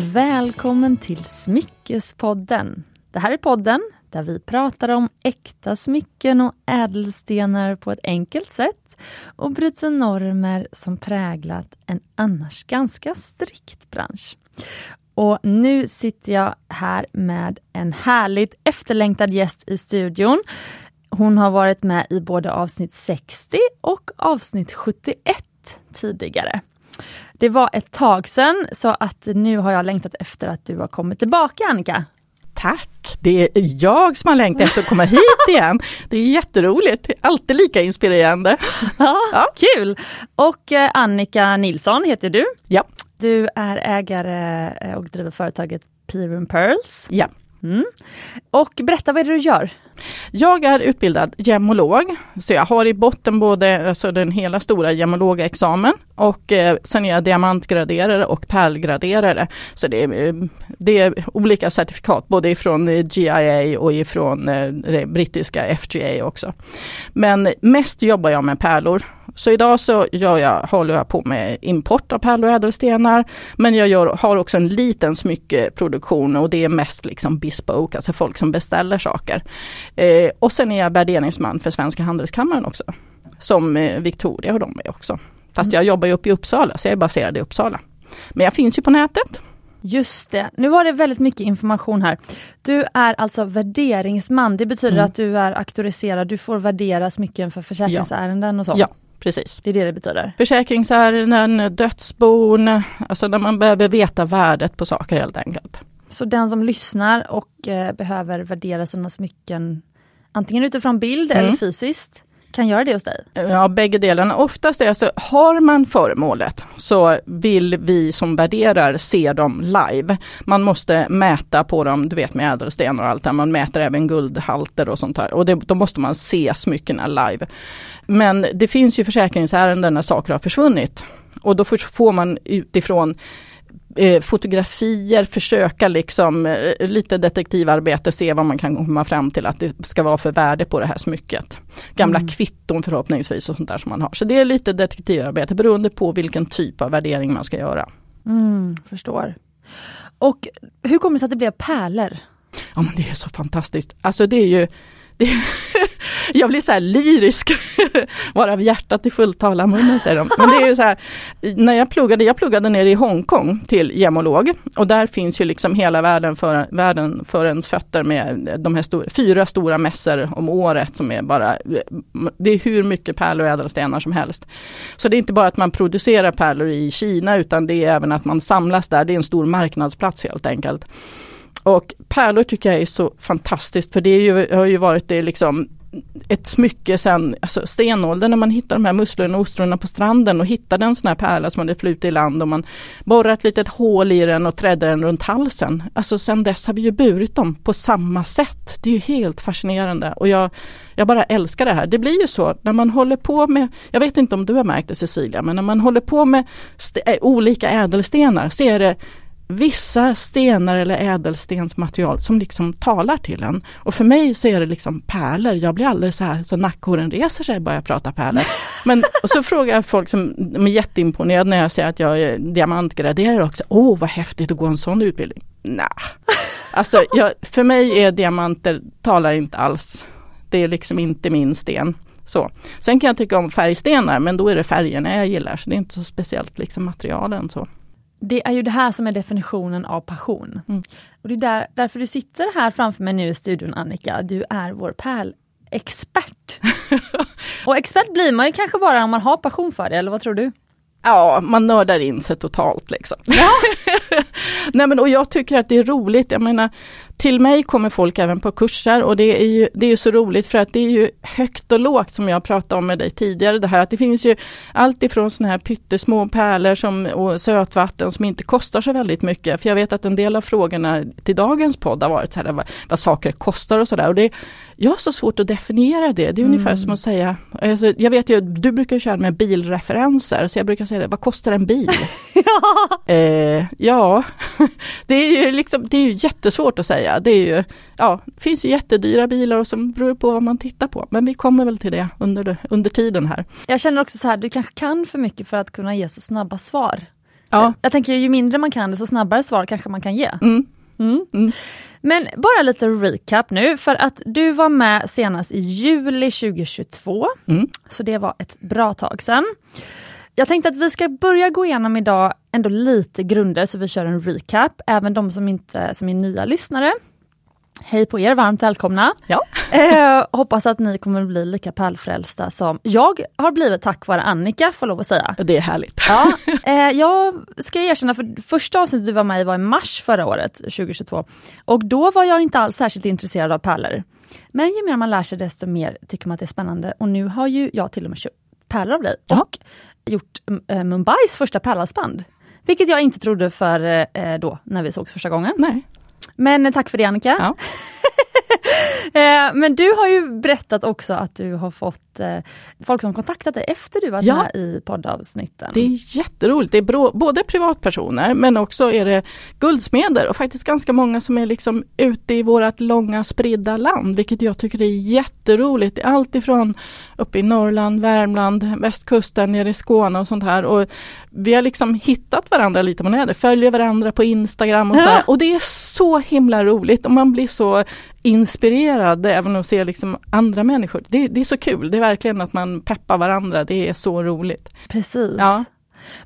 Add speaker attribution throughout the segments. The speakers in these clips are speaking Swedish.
Speaker 1: välkommen till Smyckespodden. Det här är podden där vi pratar om äkta smycken och ädelstenar på ett enkelt sätt och bryter normer som präglat en annars ganska strikt bransch. Och nu sitter jag här med en härligt efterlängtad gäst i studion. Hon har varit med i både avsnitt 60 och avsnitt 71 tidigare. Det var ett tag sedan så att nu har jag längtat efter att du har kommit tillbaka Annika.
Speaker 2: Tack! Det är jag som har längtat efter att komma hit igen. Det är jätteroligt, alltid lika inspirerande.
Speaker 1: Ja, ja. Kul! Och eh, Annika Nilsson heter du.
Speaker 2: Ja.
Speaker 1: Du är ägare eh, och driver företaget Pirum Pearls.
Speaker 2: Ja.
Speaker 1: Mm. Och berätta, vad är det du gör?
Speaker 2: Jag är utbildad gemolog, så jag har i botten både alltså den hela stora gemologexamen och eh, sen är jag diamantgraderare och pärlgraderare. Så det är, eh, det är olika certifikat både ifrån eh, GIA och ifrån eh, det brittiska FGA också. Men mest jobbar jag med pärlor så idag så gör jag, håller jag på med import av pärlor och ädelstenar. Men jag gör, har också en liten smyckeproduktion och det är mest liksom bespoke, alltså folk som beställer saker. Eh, och sen är jag värderingsman för Svenska Handelskammaren också. Som eh, Victoria och de är också. Fast jag jobbar ju uppe i Uppsala, så jag är baserad i Uppsala. Men jag finns ju på nätet.
Speaker 1: Just det, nu var det väldigt mycket information här. Du är alltså värderingsman, det betyder mm. att du är auktoriserad, du får värdera smycken för försäkringsärenden och så?
Speaker 2: Ja, precis.
Speaker 1: Det är det det betyder?
Speaker 2: Försäkringsärenden, dödsbon, alltså när man behöver veta värdet på saker helt enkelt.
Speaker 1: Så den som lyssnar och eh, behöver värdera sina smycken antingen utifrån bild mm. eller fysiskt, kan göra det hos dig?
Speaker 2: Ja, bägge delarna. Oftast är det så, har man föremålet så vill vi som värderar se dem live. Man måste mäta på dem, du vet med ädelstenar och allt det man mäter även guldhalter och sånt här. Och det, då måste man se smyckena live. Men det finns ju försäkringsärenden när saker har försvunnit. Och då får man utifrån eh, fotografier, försöka liksom eh, lite detektivarbete, se vad man kan komma fram till att det ska vara för värde på det här smycket. Gamla mm. kvitton förhoppningsvis och sånt där som man har. Så det är lite detektivarbete beroende på vilken typ av värdering man ska göra.
Speaker 1: Mm, förstår. Och hur kommer det sig att det blev pärlor?
Speaker 2: Ja men det är så fantastiskt. Alltså det är ju det, jag blir så här lyrisk, varav hjärtat i fulltalarmunnen säger de. Men det är ju så här, när jag pluggade, jag pluggade nere i Hongkong till gemolog och där finns ju liksom hela världen för, världen för ens fötter med de här stor, fyra stora mässor om året som är bara, det är hur mycket pärlor och ädelstenar som helst. Så det är inte bara att man producerar pärlor i Kina utan det är även att man samlas där, det är en stor marknadsplats helt enkelt. Och pärlor tycker jag är så fantastiskt för det är ju, har ju varit det liksom ett smycke sen alltså stenåldern när man hittar de här musslorna och ostronen på stranden och hittade en sån här pärla som hade flutit i land och man borrar ett litet hål i den och trädde den runt halsen. Alltså sen dess har vi ju burit dem på samma sätt. Det är ju helt fascinerande och jag, jag bara älskar det här. Det blir ju så när man håller på med, jag vet inte om du har märkt det Cecilia, men när man håller på med eh, olika ädelstenar så är det vissa stenar eller ädelstensmaterial som liksom talar till en. Och för mig så är det liksom pärlor. Jag blir alldeles så här så nackhåren reser sig bara jag pratar pärlor. Men och så frågar folk som är jätteimponerade när jag säger att jag är diamantgraderare också. Åh vad häftigt att gå en sån utbildning. Nej, alltså jag, för mig är diamanter talar inte alls. Det är liksom inte min sten. Så. Sen kan jag tycka om färgstenar men då är det färgerna jag gillar så det är inte så speciellt liksom materialen så.
Speaker 1: Det är ju det här som är definitionen av passion. Mm. Och det är där, därför du sitter här framför mig nu i studion Annika, du är vår pärlexpert. och expert blir man ju kanske bara om man har passion för det, eller vad tror du?
Speaker 2: Ja, man nördar in sig totalt liksom. Ja. Nej men och jag tycker att det är roligt, jag menar till mig kommer folk även på kurser och det är ju det är så roligt för att det är ju högt och lågt som jag pratade om med dig tidigare. Det här att det finns ju allt ifrån såna här pyttesmå pärlor som, och sötvatten som inte kostar så väldigt mycket. För jag vet att en del av frågorna till dagens podd har varit så här, vad, vad saker kostar och sådär. Jag har så svårt att definiera det. Det är mm. ungefär som att säga, alltså, jag vet ju, du brukar köra med bilreferenser, så jag brukar säga det, vad kostar en bil? ja, eh, ja. det är ju liksom, det är ju jättesvårt att säga. Det är ju, ja, det finns ju jättedyra bilar och som beror på vad man tittar på. Men vi kommer väl till det under, under tiden här.
Speaker 1: Jag känner också så här, du kanske kan för mycket för att kunna ge så snabba svar.
Speaker 2: Ja.
Speaker 1: Jag tänker ju mindre man kan desto snabbare svar kanske man kan ge.
Speaker 2: Mm.
Speaker 1: Mm. Men bara lite recap nu för att du var med senast i juli 2022.
Speaker 2: Mm.
Speaker 1: Så det var ett bra tag sedan. Jag tänkte att vi ska börja gå igenom idag ändå lite grunder så vi kör en recap, även de som inte som är nya lyssnare. Hej på er, varmt välkomna!
Speaker 2: Ja.
Speaker 1: Eh, hoppas att ni kommer bli lika pärlfrälsta som jag har blivit tack vare Annika, får lov att säga.
Speaker 2: Det är härligt.
Speaker 1: Ja, eh, jag ska erkänna, för första avsnittet du var med i var i mars förra året, 2022. Och då var jag inte alls särskilt intresserad av pärlor. Men ju mer man lär sig desto mer tycker man att det är spännande. Och nu har ju jag till och med köpt pärlor av dig
Speaker 2: Ja.
Speaker 1: och gjort eh, Mumbais första pärlhalsband. Vilket jag inte trodde för eh, då, när vi sågs första gången.
Speaker 2: Nej.
Speaker 1: Men tack för det Annika.
Speaker 2: Ja.
Speaker 1: Eh, Men du har ju berättat också att du har fått eh, folk som kontaktat dig efter du varit
Speaker 2: Ja.
Speaker 1: med i poddavsnitten.
Speaker 2: Det är jätteroligt. Det är både privatpersoner men också är det guldsmeder och faktiskt ganska många som är liksom ute i vårt långa spridda land, vilket jag tycker är jätteroligt. Det är Allt ifrån uppe i Norrland, Värmland, västkusten, nere i Skåne och sånt här. Och vi har liksom hittat varandra lite på nätet, följer varandra på Instagram och så här. Och det är så himla roligt och man blir så inspirerad även att se liksom andra människor. Det, det är så kul, det är verkligen att man peppar varandra, det är så roligt.
Speaker 1: Precis.
Speaker 2: Ja.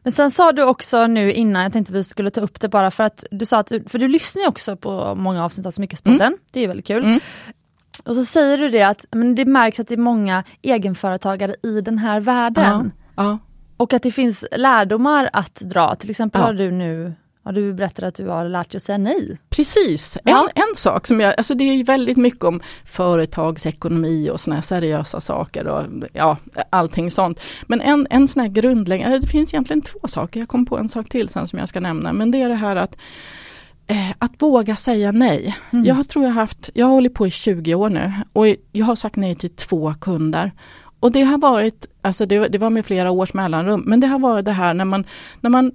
Speaker 1: Men sen sa du också nu innan, jag tänkte vi skulle ta upp det bara för att du sa att, för du lyssnar ju också på många avsnitt av Smyckespodden, det är väldigt kul.
Speaker 2: Mm.
Speaker 1: Och så säger du det att men det märks att det är många egenföretagare i den här världen.
Speaker 2: Ja.
Speaker 1: Och att det finns lärdomar att dra, till exempel
Speaker 2: Ja.
Speaker 1: har du nu har du berättat att du har lärt dig att säga nej.
Speaker 2: Precis,
Speaker 1: Ja.
Speaker 2: en, en sak som jag, alltså det är ju väldigt mycket om företagsekonomi och såna här seriösa saker och ja, allting sånt. Men en, en sån här grundläggande, det finns egentligen två saker, jag kom på en sak till sen som jag ska nämna, men det är det här att eh, att våga säga nej.
Speaker 1: Mm.
Speaker 2: Jag tror jag har haft, jag har hållit på i 20 år nu och jag har sagt nej till två kunder. Och det har varit, alltså det, det var med flera års mellanrum, men det har varit det här när man, när man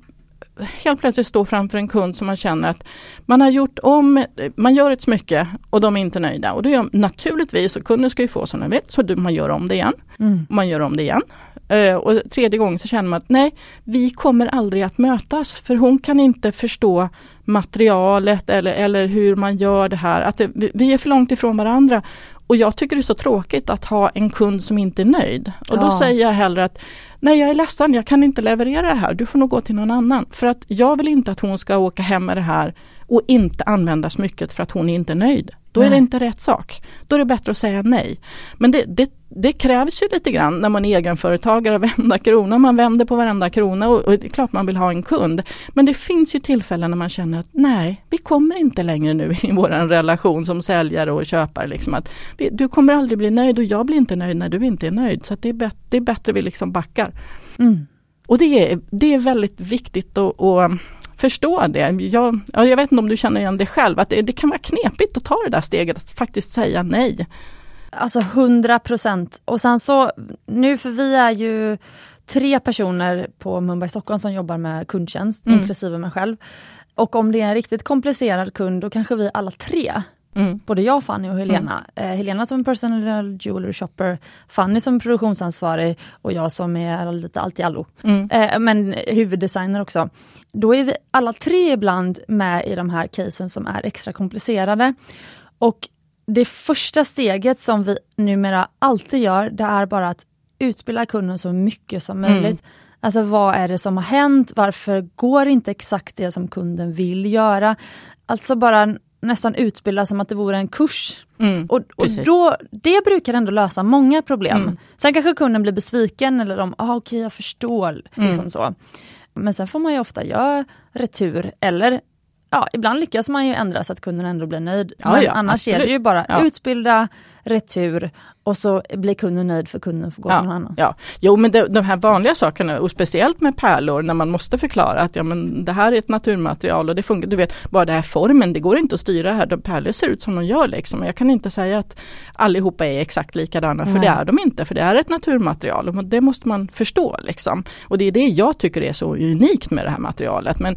Speaker 2: helt plötsligt står framför en kund som man känner att man har gjort om, man gör ett smycke och de är inte nöjda. Och då gör, naturligtvis, och kunden ska ju få som den vill, så man gör om det igen.
Speaker 1: Mm.
Speaker 2: Man gör om det igen. Eh, och tredje gången så känner man att nej, vi kommer aldrig att mötas för hon kan inte förstå materialet eller, eller hur man gör det här. Att det, vi- är för långt ifrån varandra. Och jag tycker det är så tråkigt att ha en kund som inte är nöjd. Och då
Speaker 1: Ja.
Speaker 2: säger jag hellre att nej jag är ledsen, jag kan inte leverera det här, du får nog gå till någon annan. För att jag vill inte att hon ska åka hem med det här och inte använda smycket för att hon är inte nöjd. Då är det inte rätt sak. Då är det bättre att säga nej. Men det, det, det krävs ju lite grann när man är egenföretagare, vända krona, man vänder på varenda krona och, och det är klart man vill ha en kund. Men det finns ju tillfällen när man känner att nej, vi kommer inte längre nu i vår relation som säljare och köpare. Liksom att vi, du kommer aldrig bli nöjd och jag blir inte nöjd när du inte är nöjd. Så det, är bet, det är bättre vi liksom backar.
Speaker 1: Mm.
Speaker 2: Och det är, det är väldigt viktigt att, att förstå det. Jag, ja, jag vet inte om du känner igen det själv, att det, det kan vara knepigt att ta det där steget att faktiskt säga nej.
Speaker 1: Alltså 100 procent. Och sen så nu, för vi är ju tre personer på Mumbai Stockholm som jobbar med kundtjänst,
Speaker 2: Mm.
Speaker 1: inklusive mig själv. Och om det är en riktigt komplicerad kund, då kanske vi alla tre,
Speaker 2: Mm.
Speaker 1: både jag, Fanny och Helena. Eh, Helena som personal jewelry shopper, Fanny som produktionsansvarig och jag som är lite allt i allo.
Speaker 2: Mm.
Speaker 1: Eh, men huvuddesigner också. Då är vi alla tre ibland med i de här casen som är extra komplicerade. Och det första steget som vi numera alltid gör, det är bara att utbilda kunden så mycket som
Speaker 2: Mm.
Speaker 1: möjligt. Alltså vad är det som har hänt? Varför går inte exakt det som kunden vill göra? Alltså bara nästan utbilda som att det vore en kurs.
Speaker 2: Mm.
Speaker 1: Och, och
Speaker 2: Precis.
Speaker 1: då, det brukar ändå lösa många problem.
Speaker 2: Mm.
Speaker 1: Sen kanske kunden blir besviken eller de, ah, okej jag förstår.
Speaker 2: Mm.
Speaker 1: Liksom så. Men sen får man ju ofta göra retur eller ja, ibland lyckas man ju ändra så att kunden ändå blir nöjd.
Speaker 2: Ja,
Speaker 1: Men
Speaker 2: ja,
Speaker 1: annars är det
Speaker 2: absolut.
Speaker 1: ju bara
Speaker 2: Ja.
Speaker 1: utbilda, retur och så blir kunden nöjd för kunden får gå till någon annan.
Speaker 2: Ja, jo men det, de här vanliga sakerna och speciellt med pärlor när man måste förklara att ja men det här är ett naturmaterial och det funkar, du vet bara det här formen, det går inte att styra här, de pärlor ser ut som de gör liksom. Jag kan inte säga att allihopa är exakt likadana för
Speaker 1: Nej.
Speaker 2: det är de inte, för det är ett naturmaterial och det måste man förstå liksom. Och det är det jag tycker är så unikt med det här materialet. Men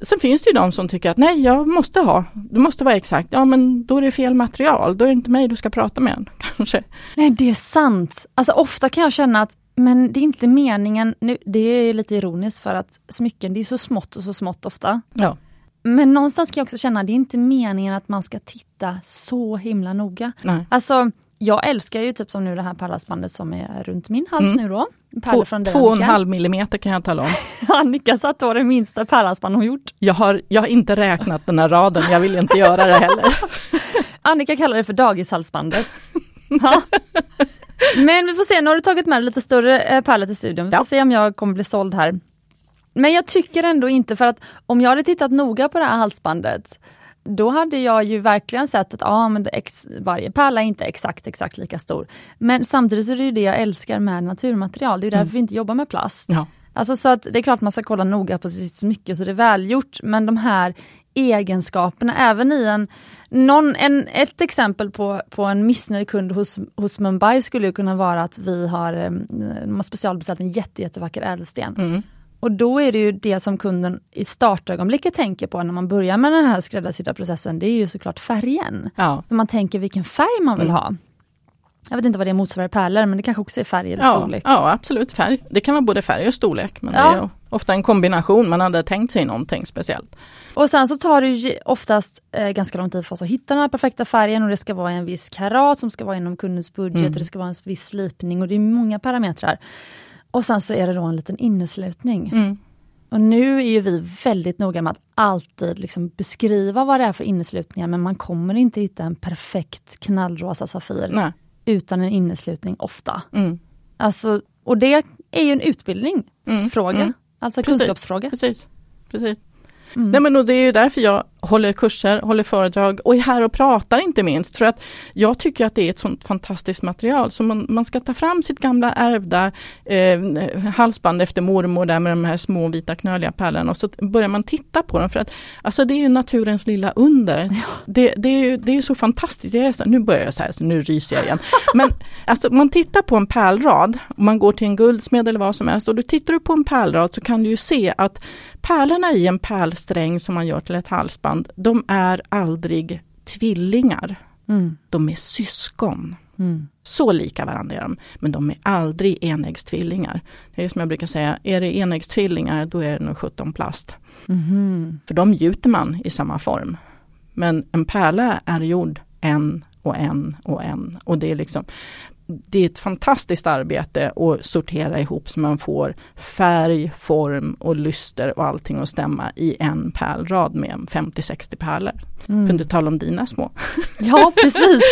Speaker 2: Sen finns det ju de som tycker att nej, jag måste ha, det måste vara exakt. Ja men då är det fel material, då är det inte mig du ska prata med kanske.
Speaker 1: Nej det är sant. Alltså ofta kan jag känna att men det är inte meningen, nu, det är lite ironiskt för att smycken det är så smått och så smått ofta.
Speaker 2: Ja.
Speaker 1: Men någonstans kan jag också känna, det är inte meningen att man ska titta så himla noga.
Speaker 2: Nej.
Speaker 1: Alltså, jag älskar ju typ som nu det här pärlhalsbandet som är runt min hals
Speaker 2: Mm.
Speaker 1: nu då.
Speaker 2: Två, två och en halv millimeter kan jag tala om.
Speaker 1: Annika sa att det var det minsta pärlhalsband hon gjort.
Speaker 2: Jag har, jag har inte räknat den här raden, jag vill inte göra det heller.
Speaker 1: Annika kallar det för dagishalsbandet. Ja. Men vi får se, nu har du tagit med lite större eh, pärlor till studion. Vi får
Speaker 2: Ja.
Speaker 1: se om jag kommer bli såld här. Men jag tycker ändå inte för att om jag hade tittat noga på det här halsbandet då hade jag ju verkligen sett att ja, men ex, varje pärla är inte exakt exakt lika stor. Men samtidigt så är det ju det jag älskar med naturmaterial, det är därför vi inte jobbar med plast.
Speaker 2: Ja.
Speaker 1: Alltså så att det är klart man ska kolla noga på sitt smycke så det är välgjort, men de här egenskaperna, även i en, någon, en ett exempel på, på en missnöjd kund hos, hos Mumbai skulle ju kunna vara att vi har, eh, de har specialbeställt en jätte, jättevacker ädelsten.
Speaker 2: Mm.
Speaker 1: Och då är det ju det som kunden i startögonblicket tänker på när man börjar med den här skräddarsydda processen, det är ju såklart färgen.
Speaker 2: Ja.
Speaker 1: För man tänker vilken färg man vill
Speaker 2: Mm.
Speaker 1: ha. Jag vet inte vad det motsvarar i pärlor, men det kanske också är färg eller
Speaker 2: Ja,
Speaker 1: storlek.
Speaker 2: ja, absolut färg. Det kan vara både färg och storlek, men
Speaker 1: Ja.
Speaker 2: det är ofta en kombination. Man hade tänkt sig någonting speciellt.
Speaker 1: Och sen så tar det ju oftast eh, ganska lång tid för oss att hitta den här perfekta färgen och det ska vara en viss karat som ska vara inom kundens budget
Speaker 2: Mm.
Speaker 1: och det ska vara en viss slipning och det är många parametrar. Och sen så är det då en liten inneslutning.
Speaker 2: Mm.
Speaker 1: Och nu är ju vi väldigt noga med att alltid liksom beskriva vad det är för inneslutningar men man kommer inte hitta en perfekt knallrosa Safir
Speaker 2: Nej.
Speaker 1: utan en inneslutning ofta.
Speaker 2: Mm.
Speaker 1: Alltså, och det är ju en utbildningsfråga,
Speaker 2: Mm.
Speaker 1: alltså
Speaker 2: Precis.
Speaker 1: kunskapsfråga.
Speaker 2: Precis. Precis.
Speaker 1: Mm.
Speaker 2: Nej men och det är ju därför jag håller kurser, håller föredrag och är här och pratar inte minst. För att jag tycker att det är ett sånt fantastiskt material. Så man, man ska ta fram sitt gamla ärvda eh, halsband efter mormor där med de här små vita knöliga pärlorna och så börjar man titta på dem. För att alltså det är ju naturens lilla under. Det, det, är ju det är så fantastiskt. Det är så, nu börjar jag så här, så nu ryser jag igen. Men alltså man tittar på en pärlrad, man går till en guldsmed eller vad som helst och då tittar du på en pärlrad så kan du ju se att pärlorna i en pärlsträng som man gör till ett halsband, de är aldrig tvillingar.
Speaker 1: Mm.
Speaker 2: De är syskon.
Speaker 1: Mm.
Speaker 2: Så lika varandra är de, men de är aldrig enäggstvillingar. Det är som jag brukar säga, är det enäggstvillingar då är det nog 17 plast.
Speaker 1: Mhm.
Speaker 2: För de gjuter man i samma form. Men en pärla är gjord en och en och en. Och det är liksom det är ett fantastiskt arbete att sortera ihop så man får färg, form och lyster och allting att stämma i en pärlrad med 50-60 pärlor. För
Speaker 1: Mm.
Speaker 2: inte tala om dina små.
Speaker 1: Ja, precis.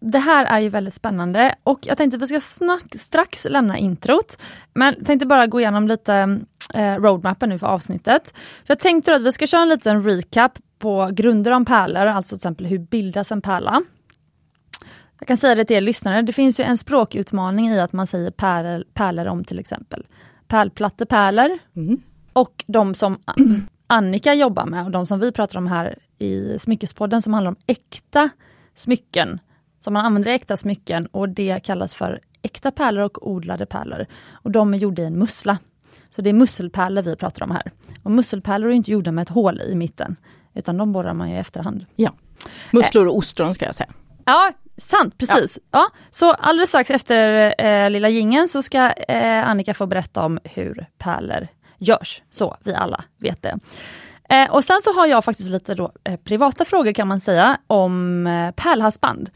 Speaker 1: Det här är ju väldigt spännande och jag tänkte att vi ska snack, strax lämna introt. Men tänkte bara gå igenom lite eh, roadmappen nu för avsnittet. För jag tänkte att vi ska köra en liten recap på grunder om pärlor, alltså till exempel hur bildas en pärla. Jag kan säga det till er lyssnare, det finns ju en språkutmaning i att man säger pärlor, pärlor om till exempel pärlplattepärlor
Speaker 2: Mm.
Speaker 1: och de som Annika jobbar med och de som vi pratar om här i Smyckespodden som handlar om äkta smycken. Så man använder äkta smycken och det kallas för äkta pärlor och odlade pärlor. Och de är gjorda i en mussla. Så det är musselpärlor vi pratar om här. Och musselpärlor är inte gjorda med ett hål i mitten, utan de borrar man ju i efterhand.
Speaker 2: Musslor och ostron ska jag säga.
Speaker 1: Ja, sant, precis. Ja. så alldeles strax efter eh, lilla gingen så ska eh, Annika få berätta om hur pärlor görs, så vi alla vet det. Eh, och sen så har jag faktiskt lite då, eh, privata frågor kan man säga om eh, pärlhalsband.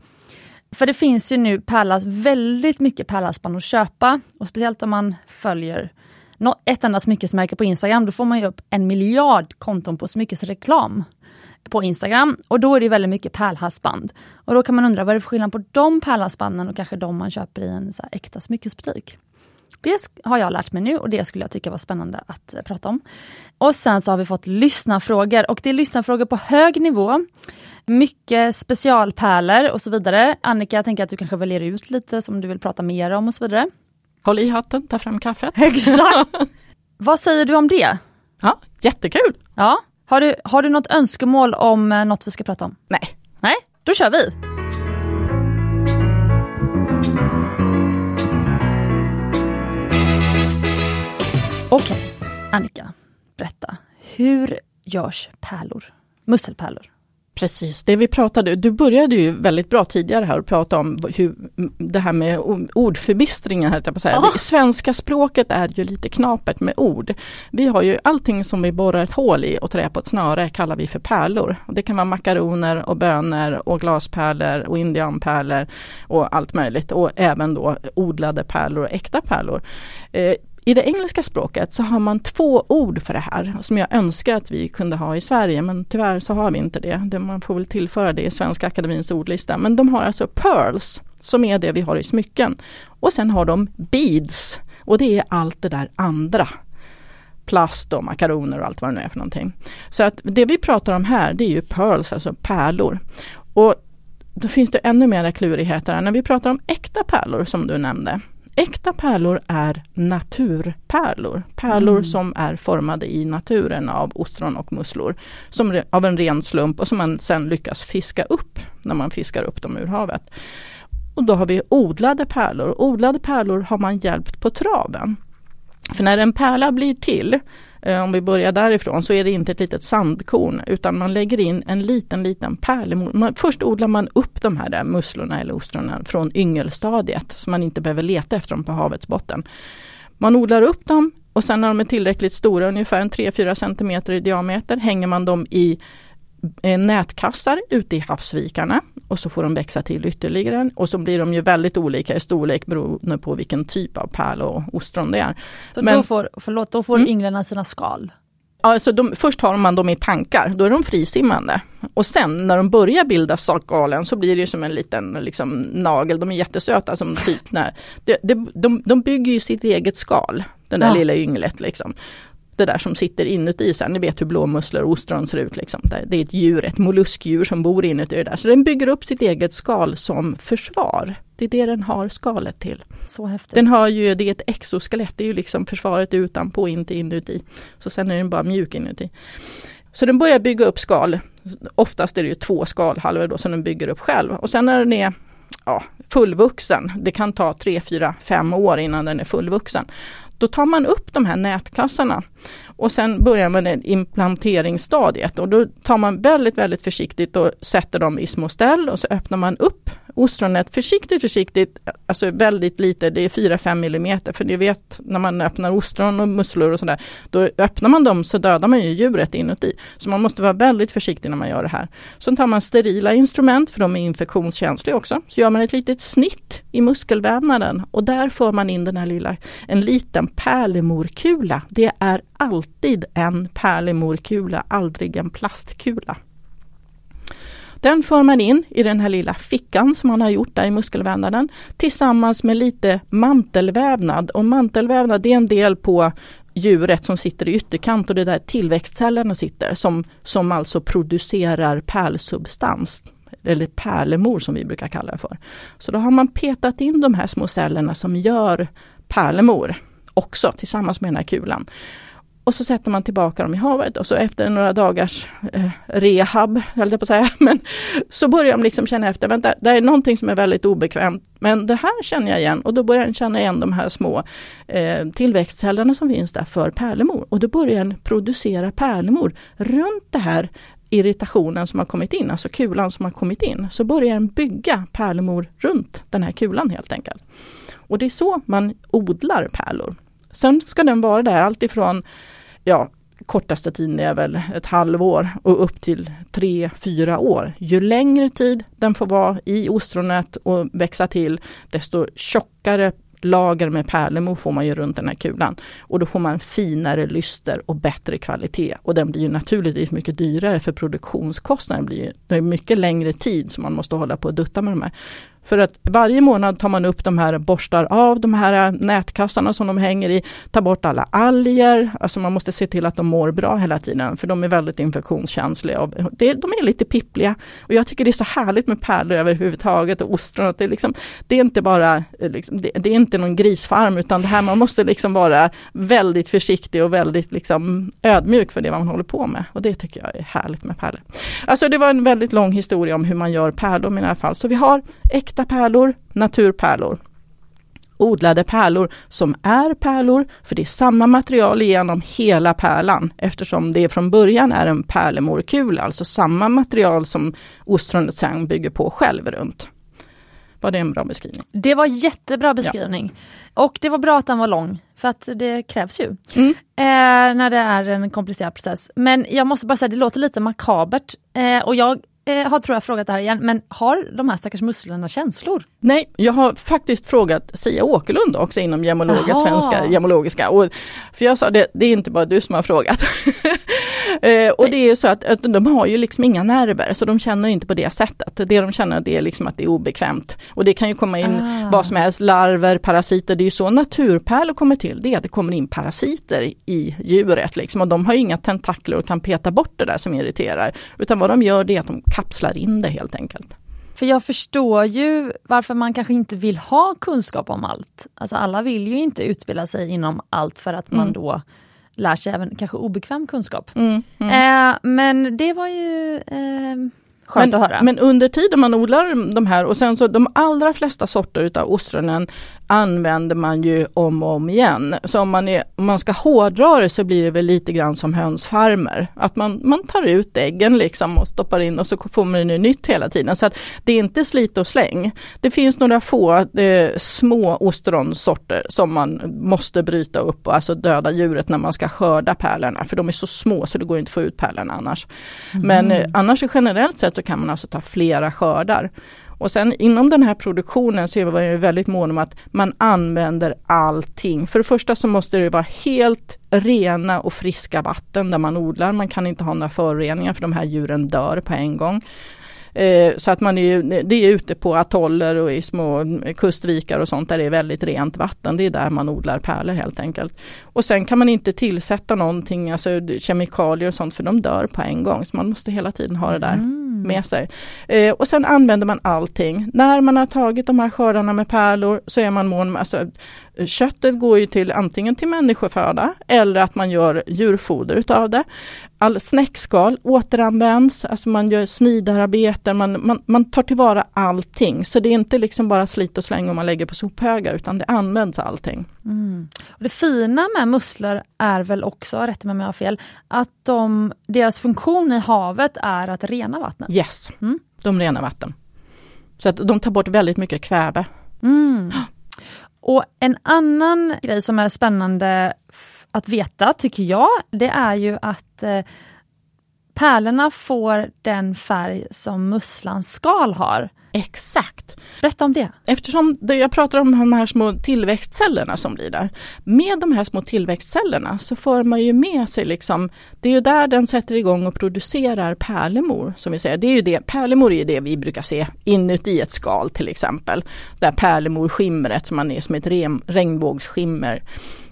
Speaker 1: För det finns ju nu pärlas, väldigt mycket pärlhalsband att köpa och speciellt om man följer ett enda smyckesmärke på Instagram, då får man ju upp en miljard konton på smyckesreklam på Instagram och då är det väldigt mycket pärlhalsband. Och då kan man undra vad är det för skillnad på de pärlhalsbanden och kanske de man köper i en så här äkta smyckesbutik. Det har jag lärt mig nu och det skulle jag tycka var spännande att eh, prata om. Och sen så har vi fått lyssnarfrågor och det är lyssnarfrågor på hög nivå. Mycket specialpärlor och så vidare. Annika, jag tänker att du kanske väljer ut lite som du vill prata mer om och så vidare.
Speaker 2: Håll i hatten, ta fram kaffet.
Speaker 1: Exakt! vad säger du om det?
Speaker 2: Ja, jättekul!
Speaker 1: Ja, har du, har du något önskemål om eh, något vi ska prata om?
Speaker 2: Nej,
Speaker 1: Nej, då kör vi! Okej, Annika, berätta. Hur görs pärlor? Musselpärlor?
Speaker 2: Precis, det vi pratade, du började ju väldigt bra tidigare här och prata om hur det här med ordförbistringen. Här, på säga. Oh. Svenska språket är ju lite knapert med ord. Vi har ju allting som vi borrar ett hål i och trär på ett snöre kallar vi för pärlor. Det kan vara makaroner och bönor och glaspärlor och indianpärlor och allt möjligt och även då odlade pärlor och äkta pärlor. Eh, i det engelska språket så har man två ord för det här som jag önskar att vi kunde ha i Sverige men tyvärr så har vi inte det. Man får väl tillföra det i Svenska Akademins ordlista. Men de har alltså pearls som är det vi har i smycken. Och sen har de beads och det är allt det där andra. Plast och makaroner och allt vad det nu är för någonting. Så att det vi pratar om här det är ju pearls, alltså pärlor. Och då finns det ännu mera klurigheter. När vi pratar om äkta pärlor som du nämnde Äkta pärlor är naturpärlor. Pärlor mm. som är formade i naturen av ostron och musslor. Som av en ren slump och som man sen lyckas fiska upp när man fiskar upp dem ur havet. Och då har vi odlade pärlor. Odlade pärlor har man hjälpt på traven. För när en pärla blir till Eh, om vi börjar därifrån så är det inte ett litet sandkorn utan man lägger in en liten liten pärlemor. Först odlar man upp de här musslorna eller ostronen från yngelstadiet så man inte behöver leta efter dem på havets botten. Man odlar upp dem och sen när de är tillräckligt stora, ungefär 3-4 cm i diameter, hänger man dem i nätkassar ute i havsvikarna och så får de växa till ytterligare och så blir de ju väldigt olika i storlek beroende på vilken typ av pärl och ostron det är.
Speaker 1: Så Men, då får, förlåt, då får mm. ynglarna sina skal?
Speaker 2: Alltså de, först har man dem i tankar, då är de frisimmande. Och sen när de börjar bilda sakalen så blir det som en liten liksom, nagel, de är jättesöta som typ när, de, de, de, de bygger ju sitt eget skal, den där ja. lilla ynglet liksom det där som sitter inuti sen. Ni vet hur blåmusslor och ostron ser ut. Liksom. Det är ett djur, ett molluskdjur som bor inuti det där. Så den bygger upp sitt eget skal som försvar. Det är det den har skalet till.
Speaker 1: Så häftigt.
Speaker 2: Den har ju, det är ett exoskelett, det är ju liksom försvaret utanpå, inte inuti. Så sen är den bara mjuk inuti. Så den börjar bygga upp skal. Oftast är det ju två skalhalvor då som den bygger upp själv. Och sen när den är ja, fullvuxen, det kan ta 3, 4, 5 år innan den är fullvuxen. Då tar man upp de här nätkassarna och sen börjar man med implanteringsstadiet och då tar man väldigt, väldigt försiktigt och sätter dem i små ställ och så öppnar man upp ostronet försiktigt, försiktigt, alltså väldigt lite, det är 4-5 millimeter för ni vet när man öppnar ostron och musslor och sådär, då öppnar man dem så dödar man ju djuret inuti. Så man måste vara väldigt försiktig när man gör det här. Sen tar man sterila instrument för de är infektionskänsliga också. Så gör man ett litet snitt i muskelvävnaden och där får man in den här lilla, en liten pärlemorkula. Det är alltid en pärlemorkula, aldrig en plastkula. Den för man in i den här lilla fickan som man har gjort där i muskelvävnaden tillsammans med lite mantelvävnad. Och mantelvävnad är en del på djuret som sitter i ytterkant och det är där tillväxtcellerna sitter som, som alltså producerar pärlsubstans eller pärlemor som vi brukar kalla det för. Så då har man petat in de här små cellerna som gör pärlemor också tillsammans med den här kulan. Och så sätter man tillbaka dem i havet och så efter några dagars eh, rehab, höll jag på att säga, men så börjar de liksom känna efter, vänta, det är någonting som är väldigt obekvämt, men det här känner jag igen och då börjar den känna igen de här små eh, tillväxtcellerna som finns där för pärlemor och då börjar den producera pärlemor runt det här irritationen som har kommit in, alltså kulan som har kommit in, så börjar den bygga pärlemor runt den här kulan helt enkelt. Och det är så man odlar pärlor. Sen ska den vara där alltifrån, ja, kortaste tiden är väl ett halvår och upp till tre, fyra år. Ju längre tid den får vara i ostronet och växa till, desto tjockare lager med pärlemor får man ju runt den här kulan. Och då får man finare lyster och bättre kvalitet. Och den blir ju naturligtvis mycket dyrare för produktionskostnaden blir ju, det är mycket längre tid som man måste hålla på och dutta med de här. För att varje månad tar man upp de här, borstar av de här nätkassarna som de hänger i, tar bort alla alger, alltså man måste se till att de mår bra hela tiden, för de är väldigt infektionskänsliga. Och det, de är lite pippliga. Och jag tycker det är så härligt med pärlor överhuvudtaget och ostron. Att det, liksom, det är inte bara, eh, liksom, det, det, är inte någon grisfarm, utan det här man måste liksom vara väldigt försiktig och väldigt liksom ödmjuk för det man håller på med. Och det tycker jag är härligt med pärlor. Alltså det var en väldigt lång historia om hur man gör pärlor i alla fall. Så vi har äkta pärlor, naturpärlor. odlade pärlor som är pärlor, för det är samma material genom hela pärlan eftersom det från början är en pärlemorkula, alltså samma material som ostronet sen bygger på själv runt. Var det en bra beskrivning?
Speaker 1: Det var jättebra beskrivning. Ja. Och det var bra att den var lång, för att det krävs ju mm. eh, när det är en komplicerad process. Men jag måste bara säga, det låter lite makabert eh, och jag eh, har tror jag frågat det här igen, men har de här stackars musslorna känslor?
Speaker 2: Nej, jag har faktiskt frågat Sia Åkerlund också inom gemologiska, svenska gemologiska. Och, för jag sa det, det är inte bara du som har frågat. eh, och det är så att, att, de har ju liksom inga nerver så de känner inte på det sättet. Det de känner det är liksom att det är obekvämt. Och det kan ju komma in ah. vad som helst, larver, parasiter. Det är ju så naturpärlor kommer till. Det är att det kommer in parasiter i djuret liksom. Och de har inga tentakler och kan peta bort det där som irriterar. Utan vad de gör det är att de kapslar in det helt enkelt.
Speaker 1: För jag förstår ju varför man kanske inte vill ha kunskap om allt. Alltså alla vill ju inte utbilda sig inom allt för att man mm. då lär sig även kanske obekväm kunskap. Mm, mm. Eh, men det var ju eh, Skönt
Speaker 2: men,
Speaker 1: att höra.
Speaker 2: Men under tiden man odlar de här och sen så de allra flesta sorter utav ostronen använder man ju om och om igen. Så om man, är, om man ska hårdra det så blir det väl lite grann som hönsfarmer. Att man, man tar ut äggen liksom och stoppar in och så får man det nytt hela tiden. Så att det är inte slit och släng. Det finns några få eh, små ostronsorter som man måste bryta upp och alltså döda djuret när man ska skörda pärlorna. För de är så små så det går inte att få ut pärlorna annars. Mm. Men eh, annars generellt sett så kan man alltså ta flera skördar. Och sen inom den här produktionen så är vi väldigt mån om att man använder allting. För det första så måste det vara helt rena och friska vatten där man odlar. Man kan inte ha några föroreningar för de här djuren dör på en gång. Eh, så att man är, det är ute på atoller och i små kustvikar och sånt där det är väldigt rent vatten. Det är där man odlar pärlor helt enkelt. Och sen kan man inte tillsätta någonting, alltså kemikalier och sånt för de dör på en gång. Så man måste hela tiden ha det där mm. Mm. med sig. Eh, och sen använder man allting. När man har tagit de här skördarna med pärlor så är man mån alltså Köttet går ju till antingen till människoföda eller att man gör djurfoder utav det. All snäckskal återanvänds, alltså man gör snidararbeten, man, man, man tar tillvara allting. Så det är inte liksom bara slit och släng om man lägger på sophögar utan det används allting.
Speaker 1: Mm. Och det fina med musslor är väl också, rätta mig om jag har fel, att de, deras funktion i havet är att rena vattnet?
Speaker 2: Yes, mm. de renar vatten. Så att de tar bort väldigt mycket kväve. Mm.
Speaker 1: Och en annan grej som är spännande att veta, tycker jag, det är ju att eh, pärlorna får den färg som musslans skal har.
Speaker 2: Exakt!
Speaker 1: Berätta om det.
Speaker 2: Eftersom det, jag pratar om de här små tillväxtcellerna som blir där. Med de här små tillväxtcellerna så får man ju med sig liksom, det är ju där den sätter igång och producerar pärlemor. Som vi säger. Det är ju det, pärlemor är det vi brukar se inuti ett skal till exempel. Där pärlemorskimret som man är som ett rem, regnbågsskimmer.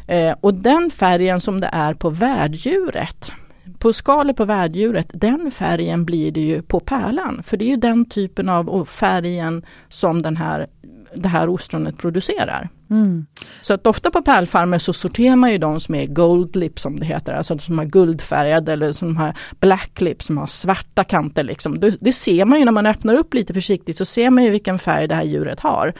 Speaker 2: Eh, och den färgen som det är på värddjuret på skalet på värddjuret, den färgen blir det ju på pärlan. För det är ju den typen av färgen som den här, det här ostronet producerar. Mm. Så att ofta på pärlfarmer så sorterar man ju de som är gold lip som det heter, alltså som har guldfärgade eller som har black lip som har svarta kanter. Liksom. Det, det, ser man ju när man öppnar upp lite försiktigt så ser man ju vilken färg det här djuret har.